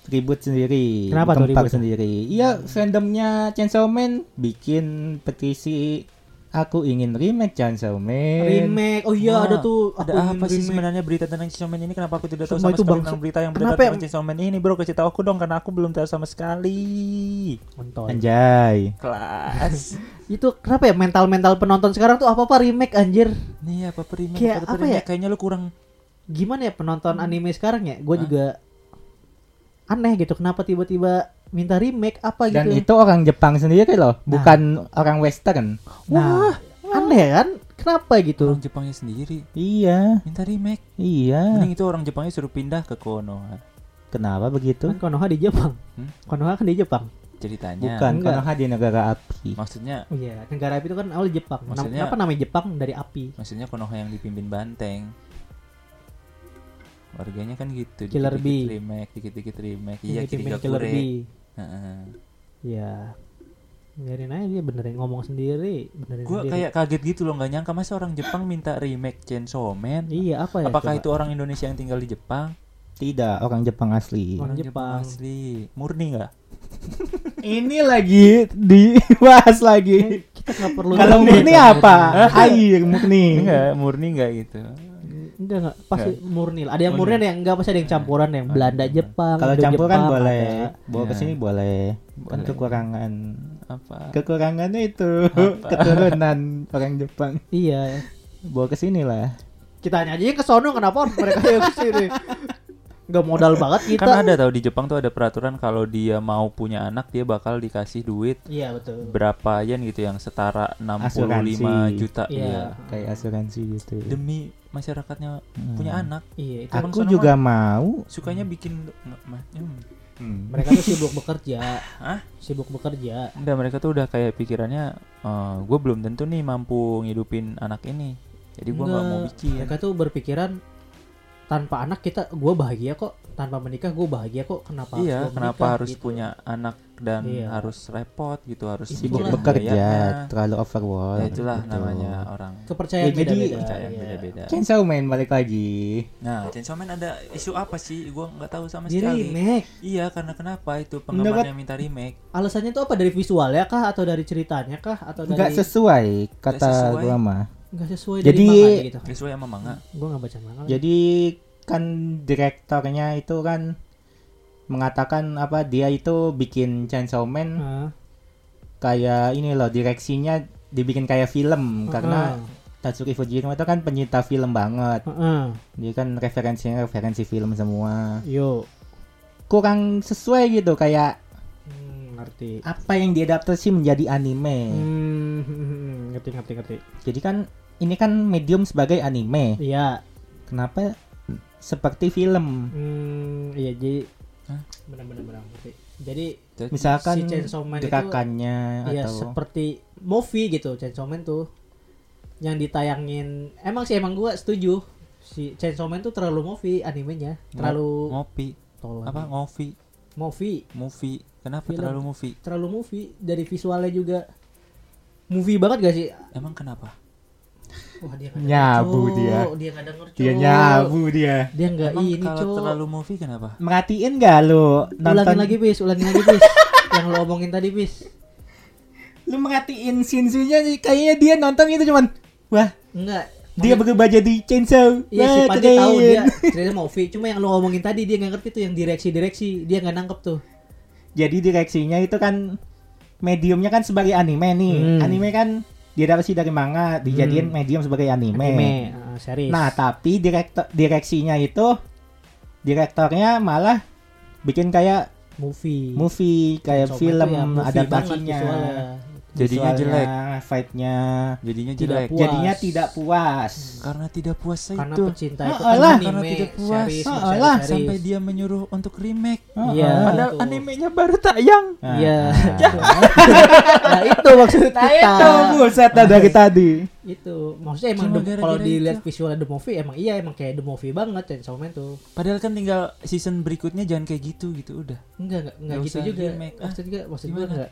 Speaker 3: ribut sendiri,
Speaker 1: Kenapa tuh ribut?
Speaker 3: sendiri. Iya, fandomnya Chainsaw Man bikin petisi aku ingin remake Chainsaw Man.
Speaker 1: Remake. Oh iya
Speaker 2: Wah,
Speaker 1: ada tuh.
Speaker 2: Ada apa sih
Speaker 1: remake.
Speaker 2: sebenarnya berita tentang Chainsaw Man ini? Kenapa aku tidak tahu
Speaker 1: Semua
Speaker 2: sama
Speaker 1: itu
Speaker 2: sekali tentang berita yang
Speaker 1: Kenapa
Speaker 2: beredar tentang Chainsaw Man ini, bro? Kasih tahu aku dong, karena aku belum tahu sama sekali.
Speaker 1: Mentoy.
Speaker 3: Anjay.
Speaker 2: Kelas.
Speaker 1: Itu kenapa ya mental-mental penonton sekarang tuh apa-apa remake anjir.
Speaker 2: Nih apa remake?
Speaker 1: Kayak
Speaker 2: Apa
Speaker 1: apa
Speaker 2: remake?
Speaker 1: ya?
Speaker 2: Kayaknya lu kurang.
Speaker 1: Gimana ya penonton anime sekarang ya? Gue juga aneh gitu. Kenapa tiba-tiba minta remake apa gitu?
Speaker 3: Dan itu orang Jepang sendiri loh, bukan orang Western.
Speaker 1: Nah, aneh kan? Kenapa gitu?
Speaker 2: Orang Jepangnya sendiri
Speaker 3: Iya,
Speaker 2: minta remake.
Speaker 3: iya.
Speaker 2: Mending itu orang Jepangnya suruh pindah ke Konoha.
Speaker 3: Kenapa begitu?
Speaker 1: Kan Konoha di Jepang.
Speaker 2: Hmm?
Speaker 1: Konoha kan di Jepang.
Speaker 2: Ceritanya.
Speaker 3: Bukan,
Speaker 1: Enggak.
Speaker 3: Konoha di negara api.
Speaker 2: Maksudnya
Speaker 1: iya, negara api itu kan awal Jepang.
Speaker 2: Maksudnya-
Speaker 1: Kenapa namanya Jepang dari api?
Speaker 2: maksudnya Konoha yang dipimpin Banteng. Warganya kan gitu.
Speaker 1: Killer
Speaker 2: dikit-dikit
Speaker 1: Bee.
Speaker 2: remake, dikit-dikit remake. Iya, Kirigakure.
Speaker 1: Killer Bee.
Speaker 2: Heeh.
Speaker 1: Iya. Biarin aja dia benerin ngomong sendiri, benerin
Speaker 2: Gue
Speaker 1: sendiri.
Speaker 2: kayak kaget gitu loh, nggak nyangka masa orang Jepang minta remake Chainsaw Man.
Speaker 1: Iya, apa ya?
Speaker 2: Apakah
Speaker 1: coba?
Speaker 2: itu orang Indonesia yang tinggal di Jepang?
Speaker 3: Tidak, orang Jepang asli.
Speaker 1: Orang Jepang.
Speaker 2: asli murni nggak
Speaker 3: Ini lagi dibahas lagi.
Speaker 1: Kita nggak perlu
Speaker 3: Kalau murni apa? Air murni.
Speaker 2: enggak murni nggak gitu
Speaker 1: Enggak enggak, pasti murni lah. Ada yang murni ada yang enggak pasti ada yang campuran yang Belanda Jepang.
Speaker 3: Kalau
Speaker 1: Indo
Speaker 3: campur kan
Speaker 1: Jepang
Speaker 3: boleh.
Speaker 1: ada.
Speaker 3: Bawa ke
Speaker 2: Ya.
Speaker 3: sini boleh. Kan
Speaker 2: Boleh.
Speaker 3: kekurangan.
Speaker 2: apa
Speaker 3: Kekurangannya itu keturunan orang Jepang.
Speaker 1: Iya.
Speaker 3: Bawa ke sini lah.
Speaker 1: Kita hanya aja ke sono kenapa mereka yang ke sini. Enggak modal banget kita.
Speaker 2: kan ada tahu di Jepang tuh ada peraturan kalau dia mau punya anak dia bakal dikasih duit
Speaker 1: Iya betul.
Speaker 2: berapa yen gitu yang setara 65
Speaker 3: Asuransi.
Speaker 2: juta
Speaker 1: Iya.
Speaker 2: iya.
Speaker 3: Kayak asuransi gitu.
Speaker 2: demi masyarakatnya
Speaker 3: Hmm.
Speaker 2: punya anak
Speaker 1: Iya, itu
Speaker 3: Aku juga
Speaker 2: mah
Speaker 3: mau.
Speaker 2: sukanya bikin nggak, ma- hmm.
Speaker 3: Hmm.
Speaker 1: mereka tuh sibuk bekerja.
Speaker 2: Hah?
Speaker 1: Sibuk bekerja.
Speaker 2: Enggak, mereka tuh udah kayak pikirannya gue belum tentu nih mampu ngidupin anak ini jadi gue nggak mau bikin
Speaker 1: Mereka tuh berpikiran tanpa anak kita gue bahagia kok tanpa menikah gue bahagia kok kenapa
Speaker 2: iya
Speaker 1: harus
Speaker 2: kenapa
Speaker 1: menikah,
Speaker 2: harus
Speaker 1: gitu.
Speaker 2: punya anak dan
Speaker 1: Iya.
Speaker 2: harus repot gitu harus
Speaker 1: Sibuk
Speaker 3: bekerja,
Speaker 2: biayanya.
Speaker 3: terlalu overwork.
Speaker 2: ya itulah
Speaker 3: gitu.
Speaker 2: namanya orang
Speaker 1: kepercayaan
Speaker 3: Ya, jadi-
Speaker 1: beda-beda
Speaker 2: percaya
Speaker 1: iya.
Speaker 2: beda-beda
Speaker 3: Chainsaw Man balik lagi.
Speaker 2: nah Chainsaw Man ada isu apa sih gue nggak tahu sama
Speaker 1: Di
Speaker 2: sekali
Speaker 1: remake
Speaker 2: iya karena kenapa itu
Speaker 3: Mendapat-
Speaker 2: penggemarnya minta remake
Speaker 1: alasannya tuh apa dari visualnya kah atau dari ceritanya kah atau dari
Speaker 3: Enggak sesuai kata gua mah.
Speaker 1: Nggak sesuai
Speaker 3: Jadi-
Speaker 1: dari manga gitu
Speaker 2: sesuai sama manga.
Speaker 1: Gue nggak baca manga
Speaker 3: Jadi kan direktornya itu kan mengatakan apa dia itu bikin Chainsaw Man
Speaker 1: Ah,
Speaker 3: kayak ini loh direksinya dibikin kayak film. Karena
Speaker 1: ah,
Speaker 3: Tatsuri Fujinuma itu kan penyinta film banget.
Speaker 1: ah.
Speaker 3: Dia kan referensinya referensi film semua.
Speaker 1: yo.
Speaker 3: Kurang sesuai gitu kayak
Speaker 1: Hmm, ngerti.
Speaker 3: apa yang diadaptasi menjadi anime.
Speaker 1: Hmm, ngerti ngerti ngerti.
Speaker 3: Jadi kan ini kan medium sebagai anime.
Speaker 1: iya.
Speaker 3: Kenapa seperti film?
Speaker 1: Hmm, iya jadi
Speaker 2: Hah?
Speaker 1: benar-benar benar ngerti. Jadi
Speaker 3: Misalkan
Speaker 1: si Chainsaw Man itu
Speaker 3: gerakannya
Speaker 1: iya
Speaker 3: atau
Speaker 1: seperti movie gitu Chainsaw Man tuh. Yang ditayangin emang sih emang gua setuju. Si Chainsaw Man tuh terlalu movie animenya. Terlalu
Speaker 2: ngopi.
Speaker 1: Tolong.
Speaker 2: Apa ngopi?
Speaker 1: Movie.
Speaker 2: Movie. Kenapa
Speaker 1: Film.
Speaker 2: terlalu movie?
Speaker 1: Terlalu movie. Dari visualnya juga movie banget gak sih?
Speaker 2: Emang kenapa?
Speaker 1: Wah dia denger,
Speaker 3: Nyabu
Speaker 1: Cuk.
Speaker 3: dia.
Speaker 1: dia nggak denger
Speaker 3: dia nyabu dia.
Speaker 1: dia nggak
Speaker 2: emang
Speaker 1: ini
Speaker 2: kalau terlalu movie kenapa?
Speaker 3: Merhatiin gak lu?
Speaker 1: Ulangin
Speaker 3: nonton
Speaker 1: lagi bis. Ulangin lagi bis. Yang lo omongin tadi bis.
Speaker 3: Lu merhatiin scene-nya kayaknya dia nonton itu cuman wah
Speaker 1: enggak
Speaker 3: dia berubah jadi chainsaw.
Speaker 1: Iya
Speaker 3: Wah,
Speaker 1: sih
Speaker 3: keren.
Speaker 1: tahu dia. Cerita movie, cuma yang lu ngomongin tadi dia nggak ngerti tuh yang direksi-direksi, dia nggak nangkep tuh.
Speaker 3: Jadi direksinya itu kan mediumnya kan sebagai anime nih.
Speaker 1: Hmm.
Speaker 3: Anime kan diadaptasi dari manga, dijadiin medium sebagai anime.
Speaker 1: Anime, uh, series.
Speaker 3: Nah, tapi direktor direksinya itu direktornya malah bikin kayak
Speaker 1: movie.
Speaker 3: movie, kayak
Speaker 1: Chainsaw Man
Speaker 3: film
Speaker 1: ya movie
Speaker 3: adaptasinya.
Speaker 2: Jadinya jelek.
Speaker 3: Fight-nya
Speaker 2: jadinya
Speaker 1: Tidak
Speaker 2: jelek
Speaker 1: puas.
Speaker 3: jadinya tidak puas.
Speaker 2: karena tidak puas
Speaker 1: Karena
Speaker 2: itu
Speaker 1: pecinta
Speaker 3: Oh,
Speaker 1: itu
Speaker 3: alah.
Speaker 1: kan
Speaker 2: karena
Speaker 1: anime,
Speaker 2: tidak puas
Speaker 1: series,
Speaker 3: Oh,
Speaker 1: series,
Speaker 3: alah,
Speaker 1: series.
Speaker 2: sampai dia menyuruh untuk remake
Speaker 1: Iya.
Speaker 2: padahal
Speaker 1: Betul.
Speaker 2: animenya baru tayang
Speaker 3: Nah,
Speaker 1: Iya.
Speaker 3: nah.
Speaker 1: nah itu maksud kita.
Speaker 3: Nah, itu buset dari tadi.
Speaker 1: Itu maksudnya emang
Speaker 2: Cuma
Speaker 1: the-
Speaker 2: gara-gara
Speaker 1: kalau dilihat
Speaker 2: itu.
Speaker 1: visual the movie emang iya emang kayak the movie banget Chainsaw Man tuh.
Speaker 2: padahal kan tinggal season berikutnya jangan kayak gitu gitu udah
Speaker 1: Enggak enggak enggak
Speaker 2: Nggak
Speaker 1: gitu juga.
Speaker 2: remake. Ah,
Speaker 1: Maksud juga maksud gue
Speaker 2: gimana?
Speaker 1: enggak.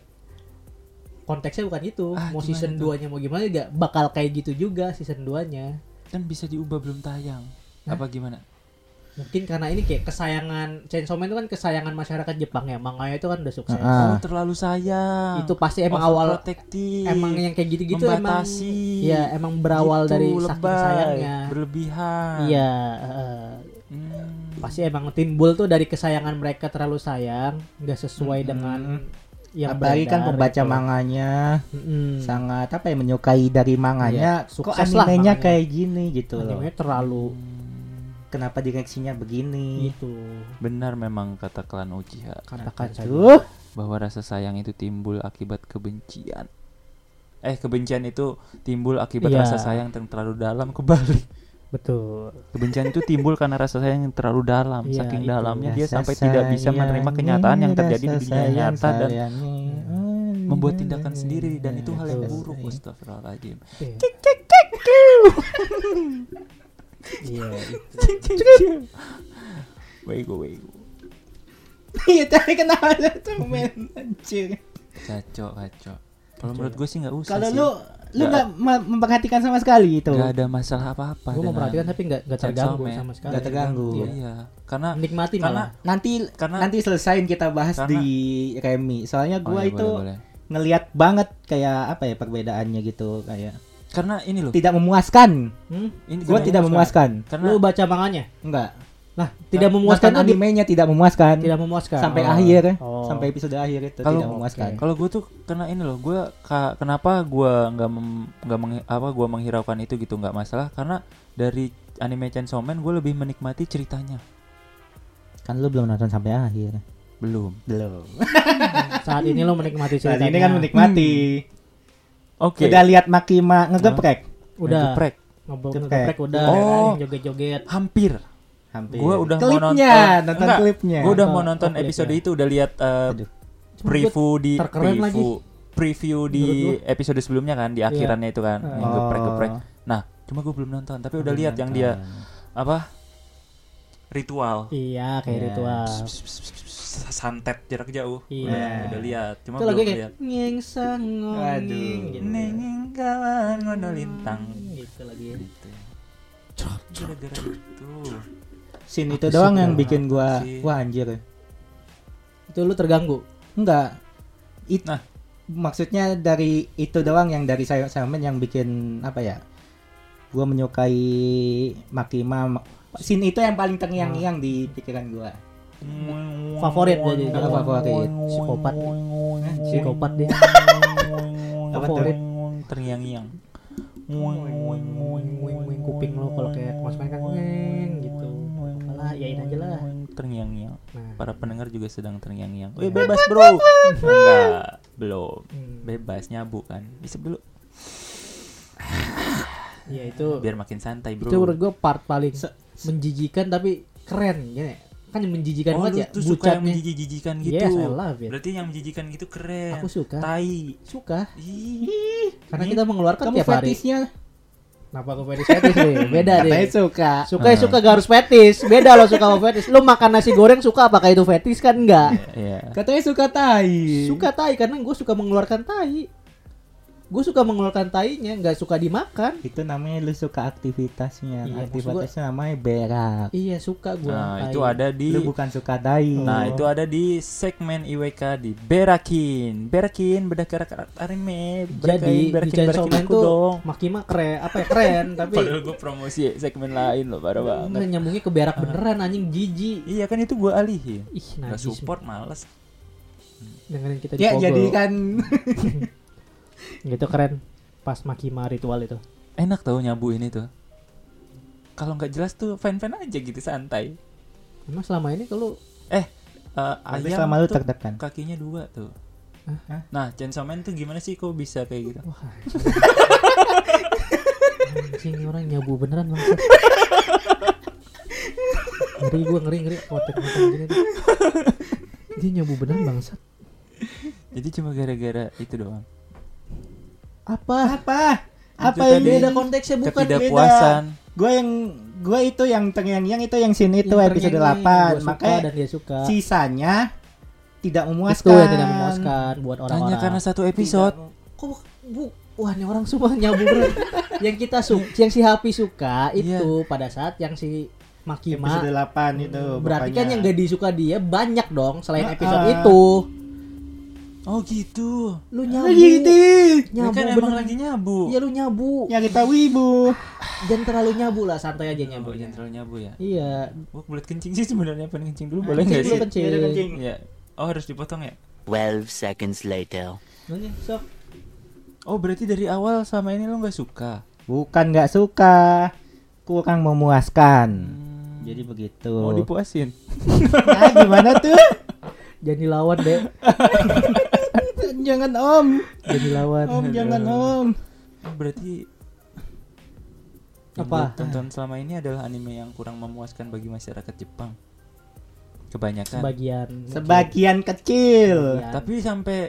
Speaker 1: Konteksnya bukan itu.
Speaker 2: Ah,
Speaker 1: Mau season
Speaker 2: tuh?
Speaker 1: 2-nya mau gimana juga bakal kayak gitu juga season 2-nya.
Speaker 2: kan bisa diubah belum tayang apa gimana
Speaker 1: Mungkin karena ini kayak kesayangan Chainsaw Man itu kan kesayangan masyarakat Jepang ya. Manganya itu kan udah sukses.
Speaker 3: Ah.
Speaker 2: oh, terlalu sayang
Speaker 1: Itu pasti emang awal emang yang kayak gitu-gitu emang
Speaker 2: membatasi
Speaker 1: ya emang berawal
Speaker 2: Gitu,
Speaker 1: dari saking
Speaker 2: lebay,
Speaker 1: sayangnya.
Speaker 2: berlebihan
Speaker 1: Iya, heeh.
Speaker 2: Hmm.
Speaker 1: pasti emang timbul tuh dari kesayangan mereka terlalu sayang, nggak sesuai
Speaker 3: Mm-mm.
Speaker 1: dengan yang
Speaker 3: Apalagi kan pembaca
Speaker 1: gitu.
Speaker 3: manganya
Speaker 1: Mm-mm.
Speaker 3: sangat apa ya menyukai dari manganya. Kok
Speaker 1: sukses lah
Speaker 3: animenya
Speaker 1: manganya.
Speaker 3: kayak gini gitu loh.
Speaker 1: Animenya terlalu
Speaker 3: Kenapa direksinya begini?
Speaker 1: itu
Speaker 2: benar memang kata klan Uchiha
Speaker 1: katakan saja.
Speaker 3: Tuh,
Speaker 2: bahwa rasa sayang itu timbul akibat kebencian eh kebencian itu timbul akibat
Speaker 1: Iya.
Speaker 2: rasa sayang yang terlalu dalam kebalik
Speaker 1: Betul.
Speaker 2: kebencian itu timbul karena rasa sayang yang terlalu dalam.
Speaker 1: Iya,
Speaker 2: saking
Speaker 1: itu.
Speaker 2: dalamnya dia
Speaker 3: rasa
Speaker 2: sampai tidak bisa menerima kenyataan yang terjadi di dunia nyata dan membuat tindakan sendiri dan itu hal yang buruk Astagfirullahaladzim.
Speaker 1: Iya. Iya, itu.
Speaker 2: Wego wego.
Speaker 3: Iya, tapi kenapa? Ada tuh men anjir.
Speaker 2: Kacau kacau Kalau menurut gue sih nggak usah
Speaker 3: Kalau lu lu nggak memperhatikan sama sekali itu.
Speaker 2: Gak ada masalah apa-apa.
Speaker 1: Gue
Speaker 2: dengan
Speaker 1: memperhatikan tapi nggak nggak terganggu sama sekali.
Speaker 3: Nggak terganggu.
Speaker 1: Iya.
Speaker 2: Iya, karena
Speaker 1: Menikmati
Speaker 2: karena
Speaker 1: malah.
Speaker 3: Nanti
Speaker 2: Karena-
Speaker 3: nanti selesain kita bahas
Speaker 2: Karena-
Speaker 3: di Remi. Soalnya
Speaker 2: Oh,
Speaker 3: gua
Speaker 2: iya,
Speaker 3: itu
Speaker 2: boleh, boleh.
Speaker 3: ngelihat banget kayak apa ya perbedaannya gitu kayak
Speaker 2: karena ini loh.
Speaker 3: tidak memuaskan.
Speaker 1: Hmm?
Speaker 2: Ini
Speaker 3: Gua
Speaker 2: gimana?
Speaker 3: tidak memuaskan.
Speaker 2: Karena
Speaker 1: Lu baca manganya?
Speaker 3: Enggak.
Speaker 1: Nah, tidak memuaskan
Speaker 3: Nonton
Speaker 1: tuh di-
Speaker 3: animenya tidak memuaskan.
Speaker 1: tidak memuaskan.
Speaker 3: sampai
Speaker 1: Oh.
Speaker 3: akhir
Speaker 1: Oh.
Speaker 3: sampai episode akhir itu
Speaker 2: Kalau-
Speaker 3: tidak memuaskan.
Speaker 2: Kalau gue tuh kena ini loh, gue kenapa gue nggak nggak meng- apa gue menghiraukan itu gitu nggak masalah karena dari anime Chainsaw Man gue lebih menikmati ceritanya.
Speaker 3: Kan lu belum nonton sampai akhir.
Speaker 2: Belum.
Speaker 3: Belum.
Speaker 1: Saat ini lo menikmati
Speaker 3: Saat
Speaker 1: ceritanya.
Speaker 3: ini kan menikmati.
Speaker 2: Oke.
Speaker 3: Udah lihat Makima ngegeprek?
Speaker 1: Udah.
Speaker 2: Geprek.
Speaker 1: Ngobrol
Speaker 3: Geprek.
Speaker 1: geprek udah.
Speaker 2: Oh.
Speaker 1: Joget-joget.
Speaker 2: Hampir.
Speaker 3: Hampir.
Speaker 2: Gua udah mau
Speaker 3: klipnya,
Speaker 2: nonton-
Speaker 3: nonton
Speaker 2: Enggak,
Speaker 3: klipnya.
Speaker 2: Gue udah
Speaker 1: Oh,
Speaker 2: mau
Speaker 1: oh,
Speaker 2: nonton
Speaker 1: klipnya.
Speaker 2: episode itu udah lihat uh,
Speaker 3: Aduh.
Speaker 2: Preview di
Speaker 1: terkeren lagi.
Speaker 2: preview preview di
Speaker 1: Menurut
Speaker 2: episode sebelumnya kan di
Speaker 1: Iya.
Speaker 2: akhirannya itu kan
Speaker 1: Oh.
Speaker 2: yang geprek-geprek. Nah, cuma gue belum nonton tapi udah lihat yang dia apa ritual
Speaker 1: Iya, kayak
Speaker 3: Iya.
Speaker 1: ritual.
Speaker 2: santet jarak jauh.
Speaker 1: Iya.
Speaker 2: Udah, udah lihat, cuma
Speaker 1: Itu
Speaker 2: belum
Speaker 1: kayak
Speaker 2: lihat.
Speaker 1: ngeng sangong.
Speaker 3: Aduh.
Speaker 1: Gitu.
Speaker 2: Nengeng kawan ngonolintang.
Speaker 1: Gitu lagi.
Speaker 2: Gitu. Gara-gara itu.
Speaker 3: Scene itu doang yang bikin gua
Speaker 2: Sih.
Speaker 3: wah anjir.
Speaker 1: Itu lu terganggu.
Speaker 3: Enggak. It,
Speaker 2: Nah.
Speaker 3: maksudnya dari itu doang yang dari saya Salmon yang bikin apa ya? Gua menyukai Makima. Ma- Scene itu yang paling terngiang-ngiang di pikiran gua.
Speaker 1: Favorit jadi.
Speaker 3: Kalau favorit.
Speaker 1: Psikopat. Psikopat dia. Favorit.
Speaker 2: Terngiang-ngiang.
Speaker 1: Kuping lo kalau kayak kemasukan kan gitu. Alah, yain aja lah.
Speaker 2: Terngiang-ngiang.
Speaker 1: Nah.
Speaker 2: Para pendengar juga sedang terngiang-ngiang. Wih, bebas, Bro. Enggak, belum.
Speaker 1: Hmm.
Speaker 2: Bebas nyabu kan. Isep dulu
Speaker 1: Iya itu.
Speaker 2: biar makin santai, Bro.
Speaker 1: Itu menurut gue part paling
Speaker 3: Se-
Speaker 1: menjijikan tapi keren gini. Kan yang menjijikan
Speaker 2: oh,
Speaker 1: banget ya.
Speaker 2: tuh suka yang menjijik-jijikan gitu.
Speaker 1: Yes, I love it.
Speaker 2: Berarti yang menjijikan gitu keren.
Speaker 1: Aku suka.
Speaker 2: Tai.
Speaker 1: Suka.
Speaker 2: Ih.
Speaker 1: Karena kita mengeluarkan
Speaker 3: Kamu
Speaker 1: tiap hari.
Speaker 3: fetishnya
Speaker 1: Kenapa aku fetish fetish deh? Beda deh.
Speaker 3: katanya suka.
Speaker 1: Suka ya suka gak harus fetish. Beda loh suka sama fetish. Lu makan nasi goreng suka apakah itu fetish kan enggak?
Speaker 2: Iya.
Speaker 3: Katanya suka tai.
Speaker 1: Suka tai karena gue suka mengeluarkan tai. Gue suka mengeluarkan tainya, nggak suka dimakan.
Speaker 3: Itu namanya lu suka aktivitasnya.
Speaker 1: Iya,
Speaker 3: Aktivitasnya namanya berak.
Speaker 1: Iya suka gue.
Speaker 2: Nah, itu ada di
Speaker 3: Lu bukan suka tai.
Speaker 2: Nah,
Speaker 1: Oh.
Speaker 2: itu ada di segmen IWK di Berakin. Berakin beda karakter anime.
Speaker 1: Jadi
Speaker 2: Berakin,
Speaker 1: di
Speaker 2: berakin, aku
Speaker 1: tuh
Speaker 2: dong.
Speaker 1: Makima keren, apa ya keren tapi
Speaker 2: Padahal gue promosi segmen lain loh, parah
Speaker 1: nggak
Speaker 2: banget.
Speaker 1: nyambungnya ke berak beneran anjing jijik.
Speaker 2: Iya kan itu gue alihin.
Speaker 1: Ih,
Speaker 2: support males.
Speaker 1: Dengerin kita di
Speaker 3: Ya
Speaker 1: Pogo.
Speaker 3: jadi kan
Speaker 1: Gitu keren pas Makima ritual itu.
Speaker 2: Enak tau nyabu ini tuh. Kalau nggak jelas tuh fan-fan aja gitu santai.
Speaker 1: Emang selama ini kalau
Speaker 2: Eh,
Speaker 3: Tapi
Speaker 2: ayam
Speaker 3: selama lu
Speaker 2: tuh
Speaker 3: tertekan.
Speaker 2: kakinya dua tuh.
Speaker 3: Hah?
Speaker 2: Nah, Chainsaw Man tuh gimana sih kok bisa kayak gitu?
Speaker 1: wah anjing. orang nyabu beneran bang. ngeri gue ngeri ngeri konten-konten gini tuh. Dia nyabu beneran bangsat.
Speaker 2: Jadi cuma gara-gara itu doang.
Speaker 1: Apa?
Speaker 3: apa? Apa
Speaker 2: Itu
Speaker 3: ini?
Speaker 2: tadi.
Speaker 1: Beda konteksnya bukan
Speaker 2: Ketidakpuasan.
Speaker 3: Gue yang gue itu yang terngiang-ngiang itu yang scene itu
Speaker 1: Yang
Speaker 3: episode
Speaker 1: terngiang-ngiang,
Speaker 3: 8
Speaker 1: gua suka
Speaker 3: makanya
Speaker 1: dan dia suka.
Speaker 3: sisanya tidak
Speaker 1: Itu
Speaker 3: memuaskan.
Speaker 1: yang tidak memuaskan buat orang-orang.
Speaker 2: Hanya karena satu episode.
Speaker 1: Kok bu, wah ini orang semua nyabu beneran. yang kita suka, yang si Happy suka
Speaker 2: Iya.
Speaker 1: itu pada saat yang si Makima
Speaker 3: episode 8 itu
Speaker 1: berarti
Speaker 3: pokoknya.
Speaker 1: kan yang gak disuka dia banyak dong selain
Speaker 3: Ah,
Speaker 1: episode itu.
Speaker 2: Oh gitu.
Speaker 1: Lu nyabu.
Speaker 3: gitu.
Speaker 2: Ya
Speaker 1: Nyabu
Speaker 2: kan emang lagi nyabu.
Speaker 1: Iya lu nyabu.
Speaker 3: Ya kita wibu.
Speaker 1: Jangan terlalu nyabu lah, santai aja
Speaker 2: nyabu
Speaker 1: nyabu.
Speaker 2: jangan terlalu nyabu ya.
Speaker 1: Iya.
Speaker 2: Gua bulat kencing sih sebenarnya pengen kencing dulu
Speaker 3: Nah,
Speaker 2: boleh
Speaker 1: kencing
Speaker 2: nggak
Speaker 1: dulu,
Speaker 2: sih?
Speaker 1: kencing.
Speaker 3: Ya kencing.
Speaker 2: Iya. Oh harus dipotong ya?
Speaker 4: 12 seconds later.
Speaker 1: Sok.
Speaker 2: Oh berarti dari awal sama ini lo nggak suka?
Speaker 3: Bukan nggak suka, kurang memuaskan.
Speaker 2: Hmm.
Speaker 3: Jadi begitu.
Speaker 2: Mau dipuasin?
Speaker 3: Nah, gimana tuh?
Speaker 1: Jangan dilawan deh.
Speaker 3: jangan om,
Speaker 1: Jangan dilawan.
Speaker 3: om jangan om.
Speaker 2: Oh, berarti yang
Speaker 1: Apa?
Speaker 2: tonton selama ini adalah anime yang kurang memuaskan bagi masyarakat Jepang. Kebanyakan.
Speaker 1: Sebagian.
Speaker 3: Sebagian kecil.
Speaker 1: Sebagian.
Speaker 2: Tapi sampai